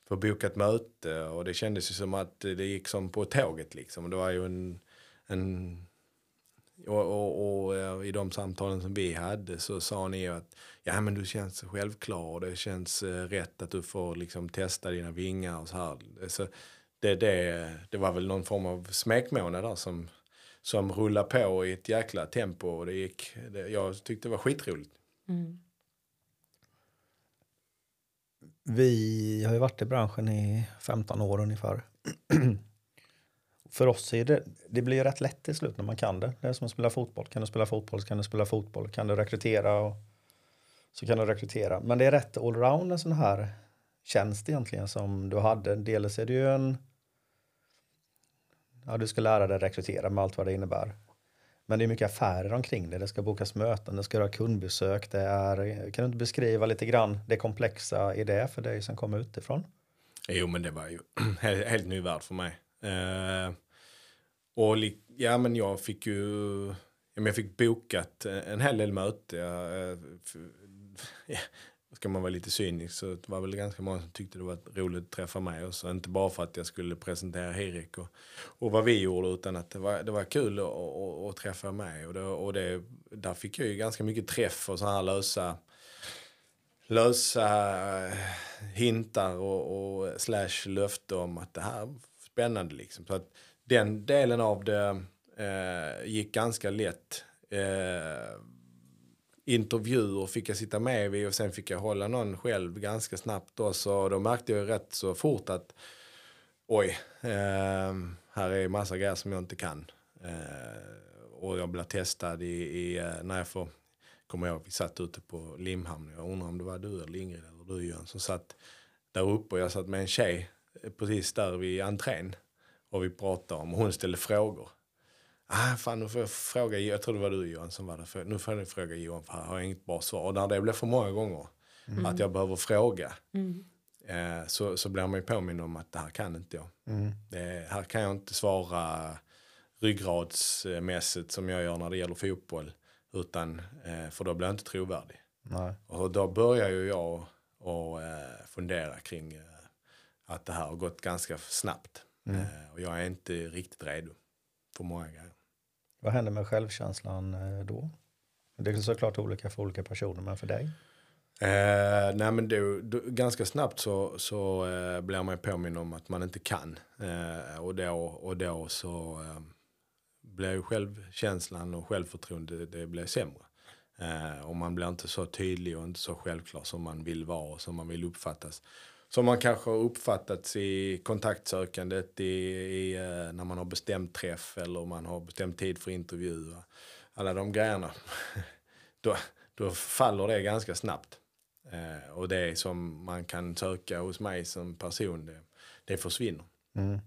får boka ett möte och det kändes ju som att det gick som på tåget liksom. Det var ju en, en och, och, och eh, i de samtalen som vi hade så sa ni ju att ja men du känns självklar och det känns eh, rätt att du får liksom testa dina vingar och så här. Så det, det, det var väl någon form av smekmånad där som, som rullade på i ett jäkla tempo och det gick, det, jag tyckte det var skitroligt. Mm. Vi har ju varit i branschen i 15 år ungefär. För oss är det, det blir ju rätt lätt till slut när man kan det. Det är som att spela fotboll. Kan du spela fotboll så kan du spela fotboll. Kan du rekrytera och så kan du rekrytera. Men det är rätt allround en sån här tjänst egentligen som du hade. Dels är det ju en... Ja, du ska lära dig rekrytera med allt vad det innebär. Men det är mycket affärer omkring det. Det ska bokas möten, det ska göra kundbesök. Det är, kan du inte beskriva lite grann det komplexa i det för dig som kommer utifrån? Jo men det var ju helt, ny värld för mig. Eh, och li, ja men jag fick ju, jag fick bokat en hel del möten. Jag, eh, f- ska man vara lite cynisk så det var väl ganska många som tyckte det var roligt att träffa mig. också. inte bara för att jag skulle presentera Hirik och, och vad vi gjorde utan att det var, det var kul att, att, att träffa mig. Och, det, och det, där fick jag ju ganska mycket träff och sådana här lösa lösa eh, hintar och, och slash löfte om att det här är spännande liksom. Så att den delen av det eh, gick ganska lätt. Eh, intervjuer fick jag sitta med vid och sen fick jag hålla någon själv ganska snabbt då. Så då märkte jag rätt så fort att oj, eh, här är massa grejer som jag inte kan. Eh, och jag blev testad i, i eh, när jag får kommer jag ihåg, vi satt ute på Limhamn. Jag undrar om det var du eller Ingrid eller du Jön som satt där uppe och jag satt med en tjej eh, precis där vid entrén. Och vi pratade om, och hon ställde frågor. Ah, fan, nu får jag fråga, jag tror det var du Johan som var där. För, nu får jag fråga Johan för här har jag inget bra svar. Och när det blev för många gånger att jag behöver fråga. Eh, så, så blir man ju påminn om att det här kan inte jag. Det, här kan jag inte svara ryggradsmässigt som jag gör när det gäller fotboll. Utan, eh, för då blir jag inte trovärdig. Nej. Och då börjar ju jag och, eh, fundera kring eh, att det här har gått ganska snabbt. Eh, och jag är inte riktigt redo för många grejer. Vad hände med självkänslan eh, då? Det är såklart olika för olika personer, men för dig? Eh, nej men då, då, ganska snabbt så, så eh, blir man påminn om att man inte kan. Eh, och, då, och då så eh, blir ju självkänslan och självförtroende det, det blir sämre. Eh, och man blir inte så tydlig och inte så självklar som man vill vara och som man vill uppfattas. Som man kanske har uppfattats i kontaktsökandet i, i, eh, när man har bestämt träff eller man har bestämt tid för intervju. Alla de grejerna. då, då faller det ganska snabbt. Eh, och det som man kan söka hos mig som person, det, det försvinner. Mm.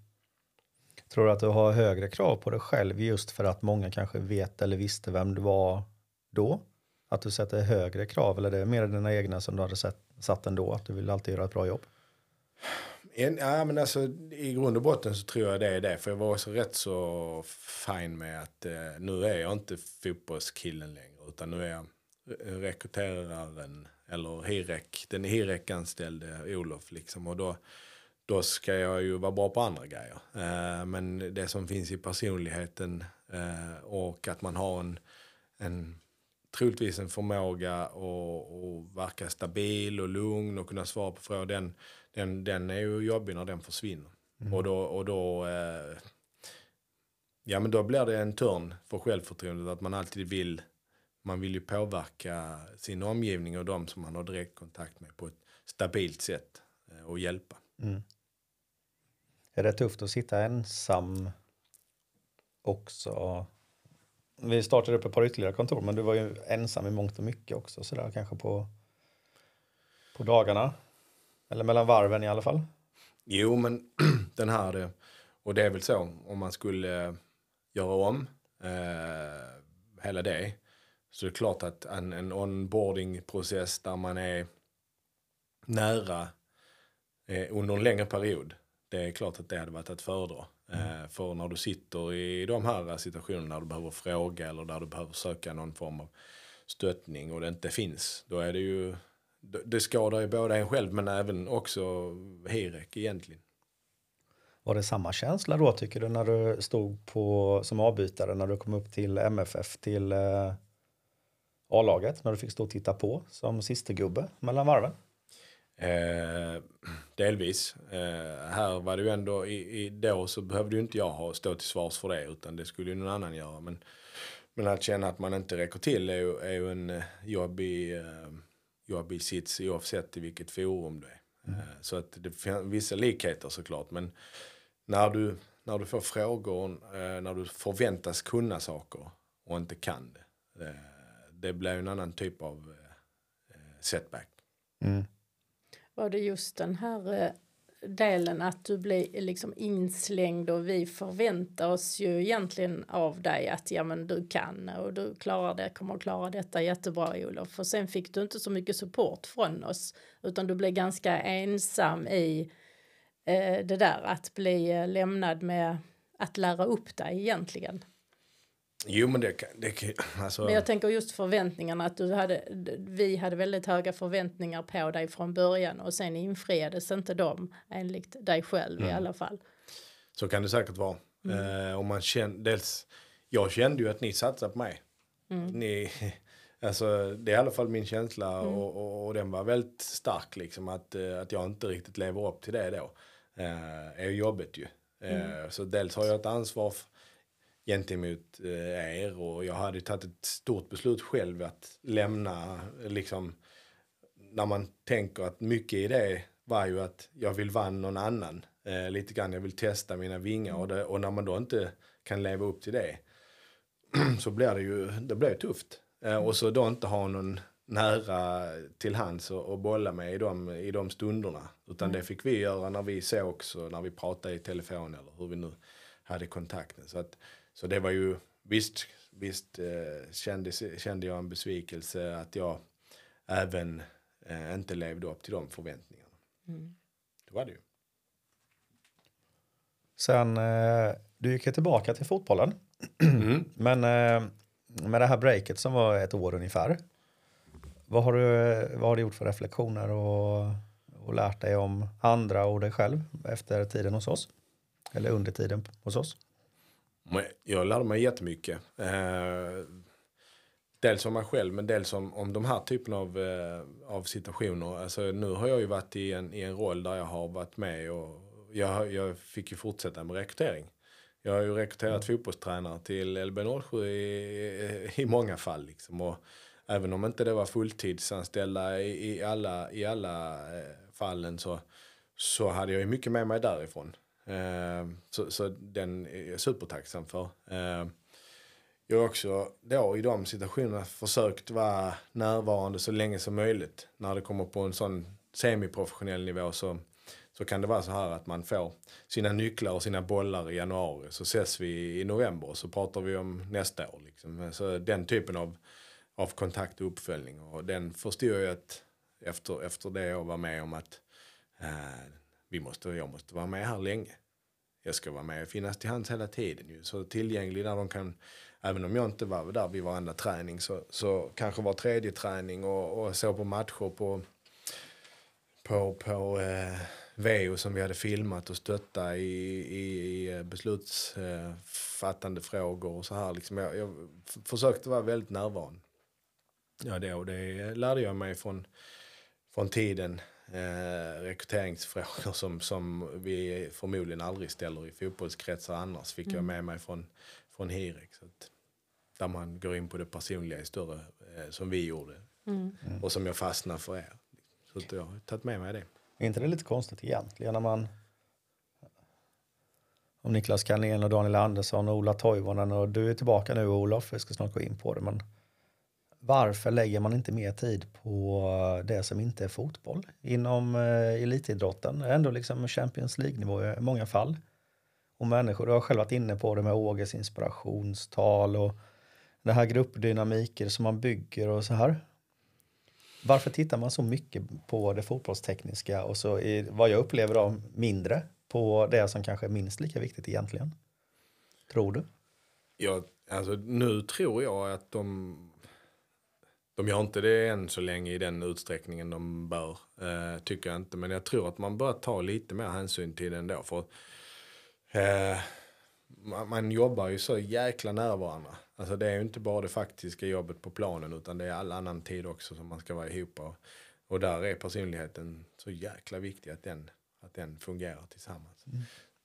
Tror du att du har högre krav på dig själv just för att många kanske vet eller visste vem du var då? Att du sätter högre krav eller det är mer dina egna som du hade sett, satt ändå? Att du vill alltid göra ett bra jobb? En, ja, men alltså, I grund och botten så tror jag det är det. För jag var också rätt så fin med att eh, nu är jag inte fotbollskillen längre. Utan nu är jag rekryteraren eller Hirek, den Hirek-anställde Olof liksom. Och då, då ska jag ju vara bra på andra grejer. Eh, men det som finns i personligheten eh, och att man har en, en troligtvis en förmåga att, att verka stabil och lugn och kunna svara på frågor. Den, den, den är ju jobbig när den försvinner. Och då, och då, eh, ja, men då blir det en törn för självförtroendet att man alltid vill man vill ju påverka sin omgivning och de som man har direkt kontakt med på ett stabilt sätt eh, och hjälpa. Är det tufft att sitta ensam också? Vi startade upp ett par ytterligare kontor, men du var ju ensam i mångt och mycket också, så där kanske på, på dagarna. Eller mellan varven i alla fall. Jo, men den här, eh, och det är väl så om man skulle eh, göra om eh, hela det. Så det är klart att en, en onboarding-process där man är nära eh, under en längre period. Det är klart att det hade varit att föredra. Mm. för när du sitter i de här eh, situationerna där du behöver fråga eller där du behöver söka någon form av stöttning och det inte finns. Då är det ju, det skadar ju både en själv men även också Hirek egentligen. Var det samma känsla då tycker du när du stod på, som avbytare när du kom upp till MFF till eh, A-laget? När du fick stå och titta på som gubbe mellan varven? Eh, delvis. Eh, här var det ju ändå, i, i, då så behövde ju inte jag ha stå till svars för det utan det skulle ju någon annan göra. Men, men att känna att man inte räcker till är ju, är ju en eh, jobbig, eh, jobbig sits oavsett i vilket forum det är. Eh, så att det finns vissa likheter såklart men när du, när du får frågor, eh, när du förväntas kunna saker och inte kan det. Eh, det blir en annan typ av eh, setback. Var det just den här eh, delen att du blir eh, liksom inslängd och vi förväntar oss ju egentligen av dig att ja men du kan och du klarar det, kommer att klara detta jättebra Olof. Och sen fick du inte så mycket support från oss utan du blev ganska ensam i eh, det där att bli eh, lämnad med att lära upp dig egentligen. Jo men det kan, det kan alltså, Men jag tänker just förväntningarna att du hade, vi hade väldigt höga förväntningar på dig från början och sen infriades inte de enligt dig själv i alla fall. så kan det säkert vara. Eh, om man känner, dels, jag kände ju att ni satsade på mig. Ni, alltså, det är i alla fall min känsla och, och, och den var väldigt stark liksom att, eh, att jag inte riktigt lever upp till det då. Eh, är jobbigt ju. Eh, Så dels har jag ett ansvar f- gentemot eh, er och jag hade tagit ett stort beslut själv att lämna liksom när man tänker att mycket i det var ju att jag vill vara någon annan. Eh, lite grann, jag vill testa mina vingar och, det, och när man då inte kan leva upp till det så blir det ju det blir tufft. Eh, och så då inte ha någon nära till hands och, och bolla med i de, i de stunderna. Utan det fick vi göra när vi sågs och när vi pratade i telefon eller hur vi nu hade kontakten. Så, att, så det var ju, visst, visst eh, kände, kände jag en besvikelse att jag även eh, inte levde upp till de förväntningarna. Det var det ju. Sen, eh, du gick ju tillbaka till fotbollen. Men eh, med det här breaket som var ett år ungefär. Vad har du, vad har du gjort för reflektioner och, och lärt dig om andra och dig själv efter tiden hos oss? Eller under tiden hos oss? Jag lärde mig jättemycket. Eh, dels om mig själv men dels om, om de här typen av, eh, av situationer. Alltså, nu har jag ju varit i en, i en roll där jag har varit med och jag, jag fick ju fortsätta med rekrytering. Jag har ju rekryterat fotbollstränare till LB07 i, i många fall. Liksom. Och även om inte det var fulltidsanställda i, i alla, i alla eh, fallen så, så hade jag ju mycket med mig därifrån. Ehm, så, så den är jag supertacksam för. Ehm, jag har också då i de situationerna försökt vara närvarande så länge som möjligt. När det kommer på en sån semiprofessionell nivå så, så kan det vara så här att man får sina nycklar och sina bollar i januari. Så ses vi i november och så pratar vi om nästa år. Liksom. Så den typen av, av kontakt och uppföljning. Och den förstod jag att efter, efter det jag var med om att eh, vi måste, jag måste vara med här länge jag ska vara med och finnas till hands hela tiden. Ju. Så tillgänglig där de kan, även om jag inte var där vid varenda träning, så, så kanske var tredje träning och, och så på matcher på, på, på eh, VO som vi hade filmat och stötta i, i, i eh, beslutsfattande frågor och så här. Liksom jag, jag försökte vara väldigt närvarande. Ja, det, och det lärde jag mig från, från tiden. Eh, rekryteringsfrågor som, som vi förmodligen aldrig ställer i fotbollskretsar annars fick jag med mig från, från Hirek. Så att, där man går in på det personliga i större, eh, som vi gjorde. Och som jag fastnade för er. Så att jag har tagit med mig det. Är inte det lite konstigt egentligen när man om Niklas Carlén och Daniel Andersson och Ola Toivonen och du är tillbaka nu Olof, vi ska snart gå in på det men varför lägger man inte mer tid på det som inte är fotboll inom eh, elitidrotten? Ändå liksom Champions League-nivå i många fall. Och människor, du har själv varit inne på det med Åges inspirationstal och det här gruppdynamiker som man bygger och så här. Varför tittar man så mycket på det fotbollstekniska och så i, vad jag upplever då mindre på det som kanske är minst lika viktigt egentligen? Tror du? Ja, alltså, nu tror jag att de, de gör inte det än så länge i den utsträckningen de bör, eh, tycker jag inte. Men jag tror att man bör ta lite mer hänsyn till det ändå. För, eh, man, man jobbar ju så jäkla nära varandra. Alltså det är ju inte bara det faktiska jobbet på planen utan det är all annan tid också som man ska vara ihop. Och, och där är personligheten så jäkla viktig att den, att den fungerar tillsammans. Mm.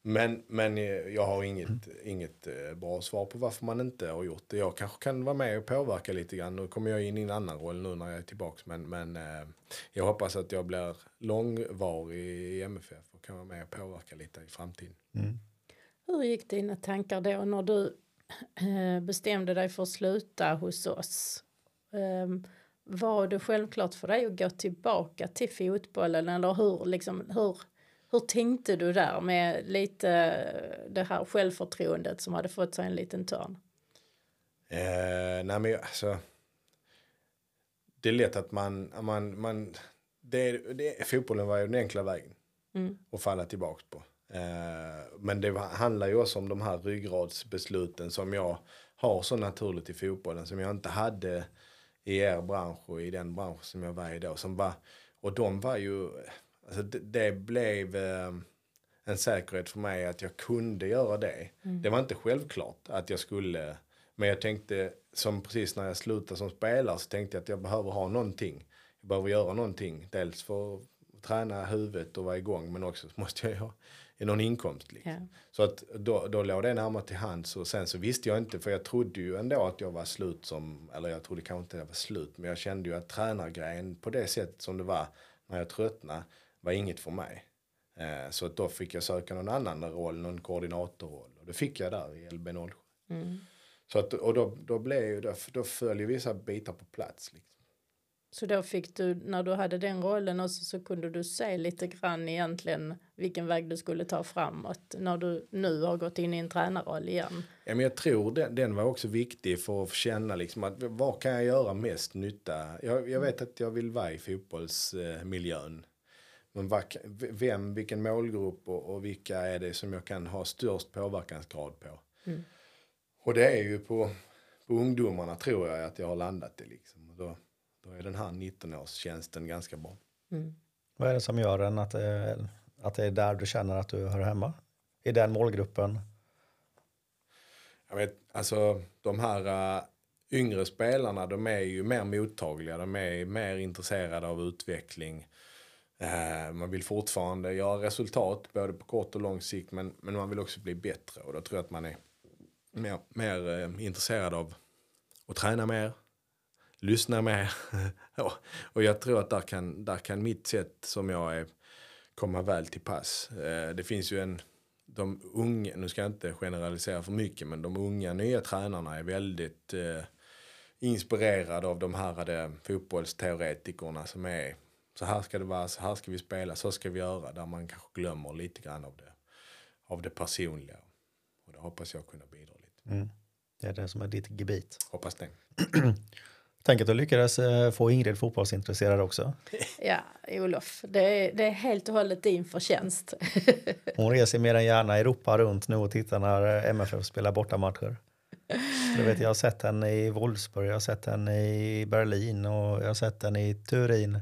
Men, men eh, jag har inget, inget eh, bra svar på varför man inte har gjort det. Jag kanske kan vara med och påverka lite grann. Nu kommer jag in i en annan roll nu när jag är tillbaka. Men, men eh, jag hoppas att jag blir långvarig i MFF och kan vara med och påverka lite i framtiden. Hur gick dina tankar då när du bestämde dig för att sluta hos oss? Ehm, Var det självklart för dig att gå tillbaka till fotbollen eller hur, liksom, hur, hur tänkte du där med lite eh, det här självförtroendet som hade fått sig en liten törn? Eh, nej men alltså. Det är lätt att man, man, man det, det, fotbollen var ju den enkla vägen. Att falla tillbaks på. Eh, men det handlar ju också om de här ryggradsbesluten som jag har så naturligt i fotbollen. Som jag inte hade i er bransch och i den bransch som jag var i då. Som var, och de var ju, alltså det, det blev eh, en säkerhet för mig att jag kunde göra det. Det var inte självklart att jag skulle. Men jag tänkte, som precis när jag slutade som spelare så tänkte jag att jag behöver ha någonting. Jag behöver göra någonting. Dels för att träna huvudet och vara igång men också så måste jag ha någon inkomst. Liksom. Ja. Så att då, då låg det närmare till hands och sen så visste jag inte för jag trodde ju ändå att jag var slut som, eller jag trodde kanske inte att jag var slut men jag kände ju att tränargrejen på det sättet som det var när jag tröttnade var inget för mig. Eh, så att då fick jag söka någon annan roll, någon koordinatorroll och det fick jag där i LB07. Så att, och då, då blev då, då föll ju vissa bitar på plats. Liksom. Så då fick du, när du hade den rollen också så kunde du se lite grann egentligen vilken väg du skulle ta framåt när du nu har gått in i en tränarroll igen. Ja, men jag tror den, den var också viktig för att känna liksom att vad kan jag göra mest nytta? Jag, jag vet att jag vill vara i fotbollsmiljön. Men vad, vem, vilken målgrupp och, och vilka är det som jag kan ha störst påverkansgrad på? Och det är ju på, på ungdomarna tror jag att jag har landat det liksom. Och då, då är den här 19-årstjänsten ganska bra. Vad är det som gör en att det, att det är där du känner att du hör hemma? I den målgruppen? Jag vet, alltså de här uh, yngre spelarna, de är ju mer mottagliga, de är mer intresserade av utveckling. Eh, man vill fortfarande göra resultat, både på kort och lång sikt, men, men man vill också bli bättre. Och då tror jag att man är mer, mer eh, intresserad av att träna mer, lyssna mer. och jag tror att där kan, där kan mitt sätt som jag är komma väl till pass. Eh, det finns ju en, de unga, nu ska jag inte generalisera för mycket, men de unga nya tränarna är väldigt inspirerade av de här fotbollsteoretikerna som är så här ska det vara, så här ska vi spela, så ska vi göra. Där man kanske glömmer lite grann av det, av det personliga. Och det hoppas jag kunna bidra lite. Det är det som är ditt gebit. Hoppas det. Tänk att du lyckades eh, få Ingrid fotbollsintresserad också. Ja, Olof, det är, det är helt och hållet din förtjänst. Hon reser mer än gärna Europa runt nu och tittar när eh, MFF spelar bortamatcher. Så vet, jag har sett henne i Wolfsburg, jag har sett henne i Berlin och jag har sett henne i Turin.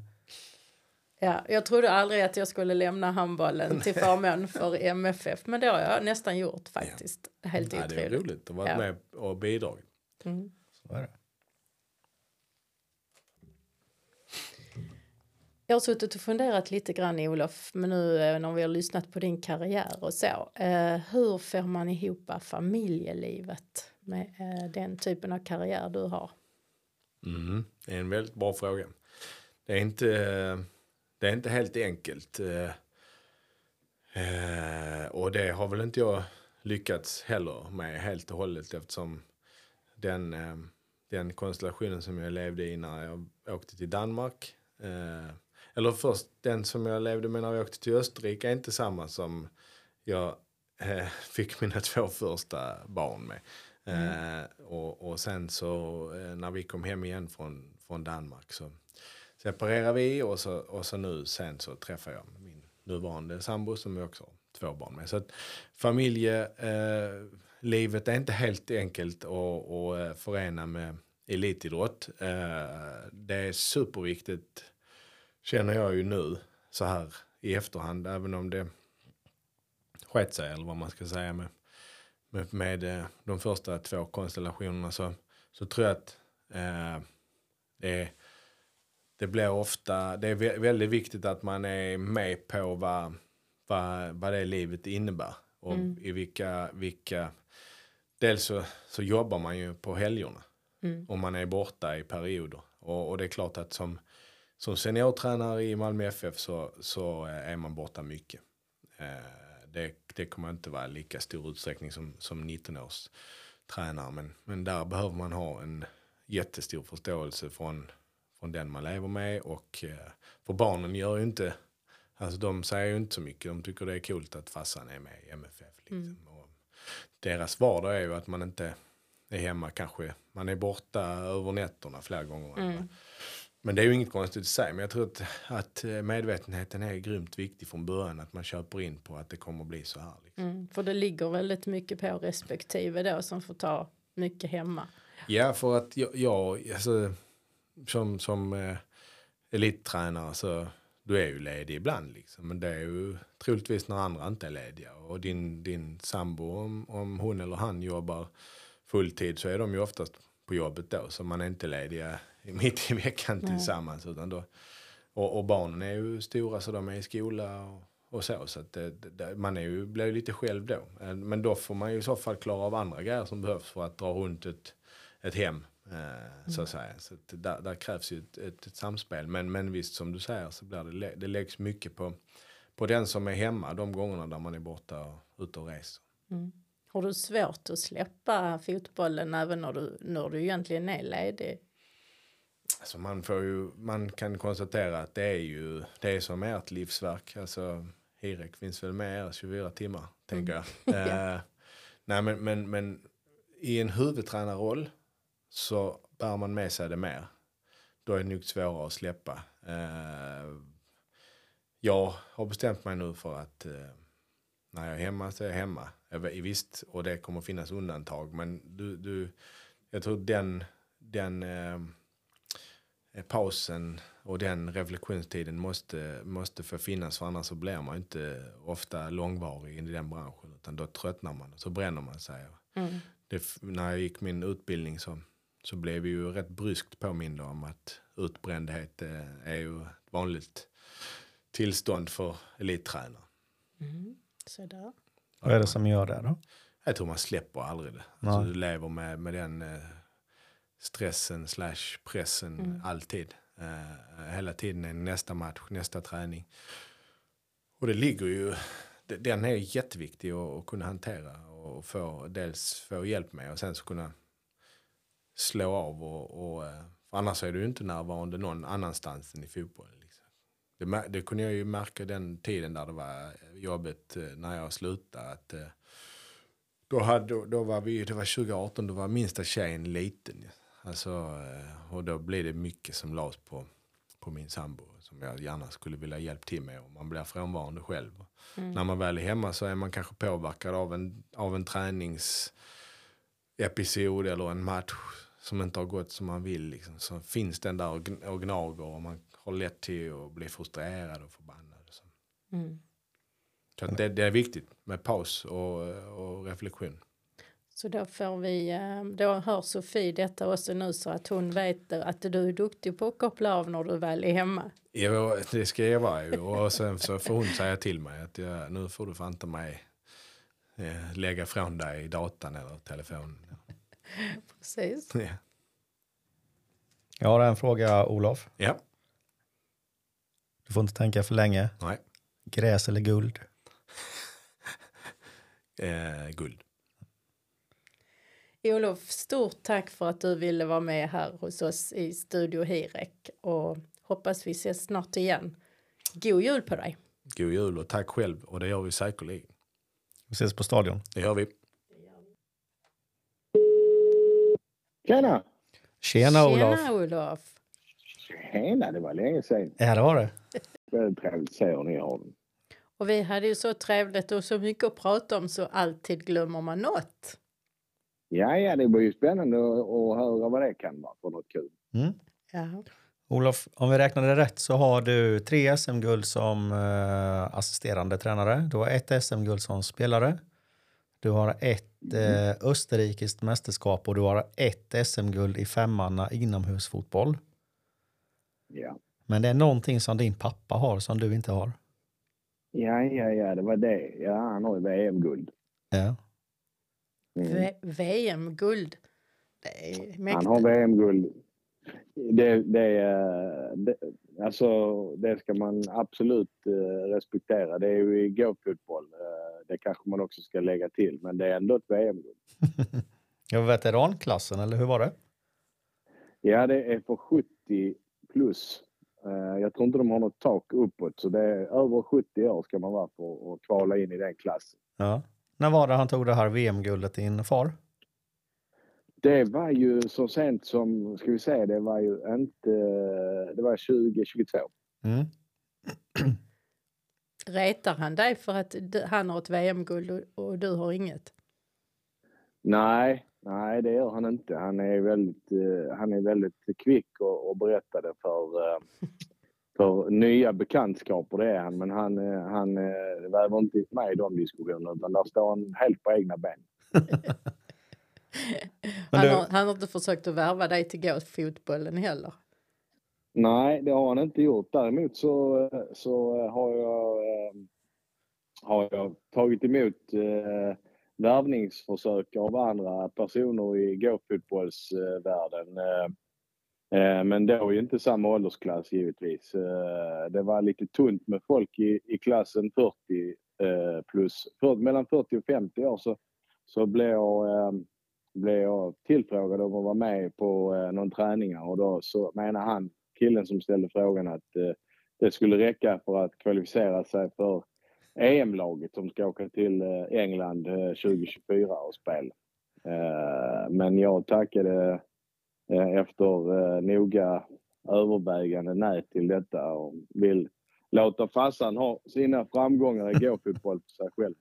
Ja, jag trodde aldrig att jag skulle lämna handbollen till förmån för MFF, men det har jag nästan gjort faktiskt. Helt Ja, det är otroligt. roligt att vara Ja. med och bidra. Mm. Så är det. Jag har suttit och funderat lite grann Olof, men nu eh, när vi har lyssnat på din karriär och så. Eh, hur får man ihop familjelivet med eh, den typen av karriär du har? Mm. Det är en väldigt bra fråga. Det är inte, det är inte helt enkelt. Eh, eh, och det har väl inte jag lyckats heller med helt och hållet eftersom den, eh, den konstellationen som jag levde i när jag åkte till Danmark eh, eller först den som jag levde med när jag åkte till Österrike är inte samma som jag eh, fick mina två första barn med. Eh, och, och sen så när vi kom hem igen från, från Danmark så separerade vi och så, och så nu sen så träffade jag min nuvarande sambo som jag också har två barn med. Så att familjelivet eh, är inte helt enkelt att, att eh, förena med elitidrott. Eh, det är superviktigt känner jag ju nu så här i efterhand även om det skett sig eller vad man ska säga med, med, med de första två konstellationerna så, så tror jag att eh, det, är- det blir ofta, det är vä- väldigt viktigt att man är med på vad, vad, vad det livet innebär och i vilka, vilka dels så, så jobbar man ju på helgerna och man är borta i perioder och, och det är klart att som, som seniortränare i Malmö FF så, så eh, är man borta mycket. Eh, det, det kommer inte vara lika stor utsträckning som, som 19-års tränare. Men, men där behöver man ha en jättestor förståelse från, från den man lever med. Och eh, för barnen gör ju inte, alltså de säger ju inte så mycket. De tycker det är coolt att farsan är med i MFF. Liksom. Och deras vardag är ju att man inte är hemma kanske. Man är borta över nätterna flera gånger. Men det är ju inget konstigt i sig. Men jag tror att, att eh, medvetenheten är grymt viktig från början. Att man köper in på att det kommer bli så här. Liksom. Mm, för det ligger väldigt mycket på respektive då som får ta mycket hemma. Ja, för att jag, jag alltså, som, som eh, elittränare så du är ju ledig ibland. Liksom. Men det är ju troligtvis när andra inte är lediga. Och din, din sambo, om, om hon eller han jobbar fulltid så är de ju oftast på jobbet då. Så man är inte lediga mitt i veckan tillsammans. Utan då, och, och barnen är ju stora så de är i skola och, och så. Så det, det, man är ju, blir ju lite själv då. Eh, Men då får man ju i så fall klara av andra grejer som behövs för att dra runt ett, ett hem. Eh, så att säga. Så att där, där krävs ju ett, ett, ett samspel. Men, men visst som du säger så blir det, det läggs mycket på, på den som är hemma de gångerna där man är borta och ute och reser. Har du svårt att släppa fotbollen även när du, när du egentligen är ledig? Alltså man, får ju, man kan konstatera att det är ju det är som ert livsverk. Alltså, Hirek finns väl med er 24 timmar, tänker jag. Eh, nej, men, men, men i en huvudtränarroll så bär man med sig det mer. Då är det nog svårare att släppa. Eh, jag har bestämt mig nu för att eh, när jag är hemma så är jag hemma. Visst, och det kommer finnas undantag. Men du, du, jag tror den, den eh, eh, pausen och den reflektionstiden måste, måste få finnas för annars så blir man inte ofta långvarig i den branschen utan då tröttnar man och så bränner man sig. Det, f- när jag gick min utbildning så, så blev vi ju rätt bryskt påminda om att utbrändhet eh, är ju ett vanligt tillstånd för elittränare. Så där. Vad är det som gör det då? Jag tror man släpper aldrig det. Alltså, du lever med, med den eh, stressen slash pressen alltid. Eh, hela tiden är nästa match, nästa träning. Och det ligger ju, den är jätteviktig att, att kunna hantera och få, dels få hjälp med och sen så kunna slå av och, och eh, för annars är du inte närvarande någon annanstans än i fotboll. Liksom. Det, det kunde jag ju märka den tiden där det var jobbet eh, när jag slutade. Att, eh, då, hade, då, var vi, det var 2018, då var minsta tjejen liten. Alltså, eh, och då blir det mycket som lades på, på min sambo som jag gärna skulle vilja hjälpa till med. Och man blir frånvarande själv. När man väl är hemma så är man kanske påverkad av en, av en träningsepisod eller en match som inte har gått som man vill. Liksom. Så finns den där och gn- och gnager och man har lätt till att bli frustrerad och förbannad. Så, Mm. så det, det är viktigt med paus och, och reflektion. Så då får vi, eh, då hör Sofie detta också nu så att hon vet att du är duktig på att koppla av när du väl är hemma. Jo, det ska jag vara ju. Och sen så får hon säga till mig att jag, nu får du fan inte mig eh, lägga från dig datan eller telefonen. Precis. Ja. Jag har en fråga, Olof. ja, Du får inte tänka för länge. nej. Gräs eller guld? Eh, guld. Olof, stort tack för att du ville vara med här hos oss i Studio Hirek och hoppas vi ses snart igen. God jul på dig! God jul och tack själv. Och det gör vi säkerligen. Vi ses på stadion. Det gör vi. Tjena! Tjena, Olof. Tjena Olof! Tjena, det var länge sedan. Ja, det var det. Väldigt trevligt att se hur ni har det. Och vi hade ju så trevligt och så mycket att prata om så alltid glömmer man något. Ja, ja, det blir ju spännande att att höra vad det kan vara för något kul. Mm. Ja. Olof, om vi räknade rätt så har du tre SM-guld som eh, assisterande tränare. Du har ett SM-guld som spelare. Du har ett eh, österrikiskt mästerskap och du har ett SM-guld i femmanna inomhusfotboll. Ja. Men det är någonting som din pappa har som du inte har. ja, ja, ja, det var det. Ja, han har ju VM-guld. Ja. Mm. VM-guld. Han har VM-guld. Det, det, eh, det, alltså, det ska man absolut eh, respektera. Det är ju gå-fotboll. Eh, det kanske man också ska lägga till, men det är ändå ett VM-guld. Jag vet veteranklassen, eller hur var det? Ja, det är för 70 plus. Jag tror inte de har något tak uppåt, så det är över 70 år ska man vara för att kvala in i den klassen. Ja. När var det han tog det här VM-guldet, din far? Det var ju så sent som, ska vi säga, det var ju inte, det var 2022. Mm. Retar han dig för att han har ett VM-guld och, och du har inget? Nej, nej det gör han inte. Han är väldigt, eh, han är väldigt kvick och, och berättade för, eh, för nya bekantskaper, det är han. Men han, eh, han väver inte med i de diskussionerna utan där står han helt på egna ben. Han, du- har, han har inte försökt att värva dig till gå-fotbollen heller. Nej, det har han inte gjort. Däremot så, så har, jag, eh, har jag tagit emot eh, värvningsförsök av andra personer i gåfotbollsvärlden. Eh, eh, men då är inte samma åldersklass givetvis. Eh, det var lite tunt med folk i, i klassen 40 eh, plus. För, mellan 40 och 50 år så, så blev jag eh, blev jag tillfrågad om att vara med på eh, någon träningar och då så menar han, killen som ställde frågan, att eh, det skulle räcka för att kvalificera sig för EM-laget som ska åka till eh, England eh, 2024 och spela. Eh, men jag tackade eh, efter eh, noga övervägande nej till detta och vill låta farsan ha sina framgångar i gåfotboll för sig själv.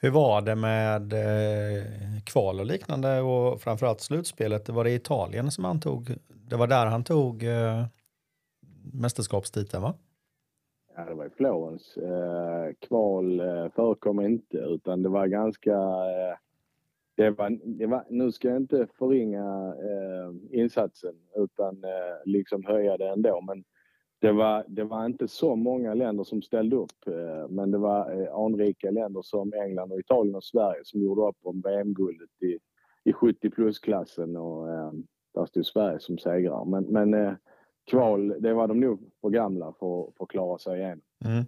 Hur var det med eh, kval och liknande och framförallt slutspelet? Det Var det Italien som han tog? Det var där han tog eh, mästerskapstiteln, va? Ja, det var i Florens. Eh, kval eh, förekom inte utan det var ganska... Eh, det var, det var, nu ska jag inte förringa eh, insatsen utan eh, liksom höja det ändå. Men det var, det var inte så många länder som ställde upp. Eh, men det var eh, anrika länder som England, och Italien och Sverige som gjorde upp om VM-guldet i, i 70 plus-klassen. Och eh, där stod Sverige som segrare. Men, men eh, kval, det var de nog för gamla för, för att klara sig igenom. Mm.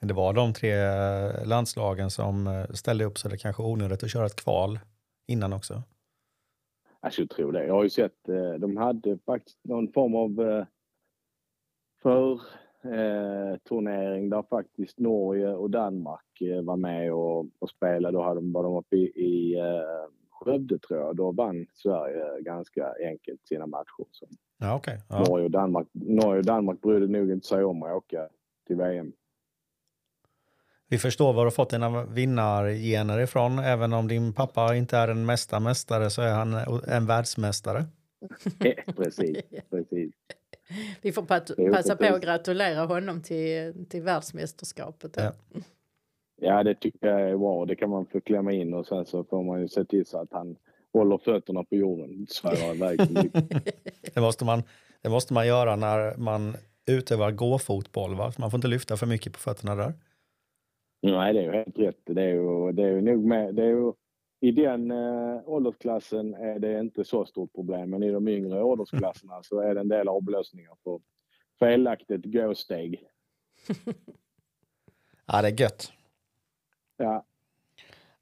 Det var de tre landslagen som ställde upp så det kanske är onödigt att köra ett kval innan också. Jag skulle tro det. Jag har ju sett, de hade faktiskt någon form av för eh, turnering där faktiskt Norge och Danmark eh, var med och, och spelade. Då hade de, var de uppe i, i eh, Skövde tror jag. Då vann Sverige ganska enkelt sina matcher. Så Ja, okej. Ja. Norge, och Danmark, Norge och Danmark brydde nog inte sig om att åka till VM. Vi förstår var du fått dina vinnargener ifrån. Även om din pappa inte är en mästa mästare så är han en världsmästare. precis, precis. Vi får passa på att gratulera honom till, till världsmästerskapet. Ja. Ja, det tycker jag är bra. Det kan man få klämma in och sen så får man ju se till så att han håller fötterna på jorden. Det måste man, det måste man göra när man utövar gåfotboll. Va? Man får inte lyfta för mycket på fötterna där. Nej, det är ju helt rätt. Det är ju, det är ju nog med, det är ju, I den eh, åldersklassen är det inte så stort problem, men i de yngre åldersklasserna så är det en del avblåsningar för felaktigt gåsteg. Ja, det är gött. Ja,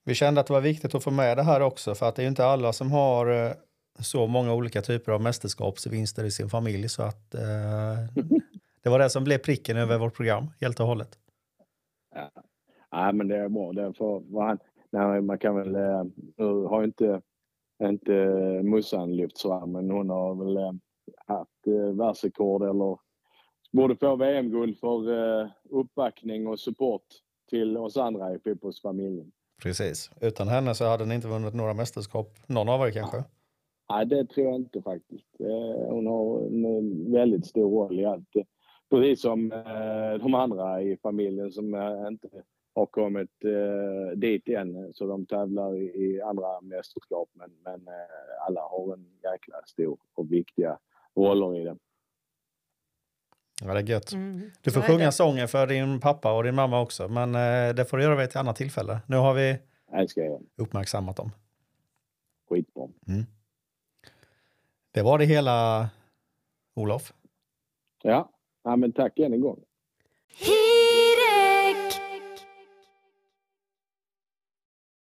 Vi kände att det var viktigt att få med det här också för att det är ju inte alla som har eh, så många olika typer av mästerskapsvinster i sin familj så att eh, det var det som blev pricken över vårt program helt och hållet. ja men det är bra. Det är för, vad han, nej, man kan väl, eh, nu har inte, inte Mussan lyfts fram, men hon har väl eh, haft eh, världsrekord eller borde få VM-guld för eh, uppbackning och support till oss andra i fotbollsfamiljen. Precis. Utan henne så hade ni inte vunnit några mästerskap, någon av er kanske. Nej, det tror jag inte faktiskt. Eh, Hon har en väldigt stor roll i allt. Precis som eh, de andra i familjen som eh, inte har kommit eh, dit än. Så de tävlar i i andra mästerskap. Men, men eh, alla har en jäkla stor och viktiga roller i det. Ja, det är gött. Mm. Du får sjunga det. sången för din pappa och din mamma också, men eh, det får du göra vid ett annat tillfälle. Nu har vi uppmärksammat dem. Skitbra. Det var det hela, Olof. Ja, ja men tack än en gång.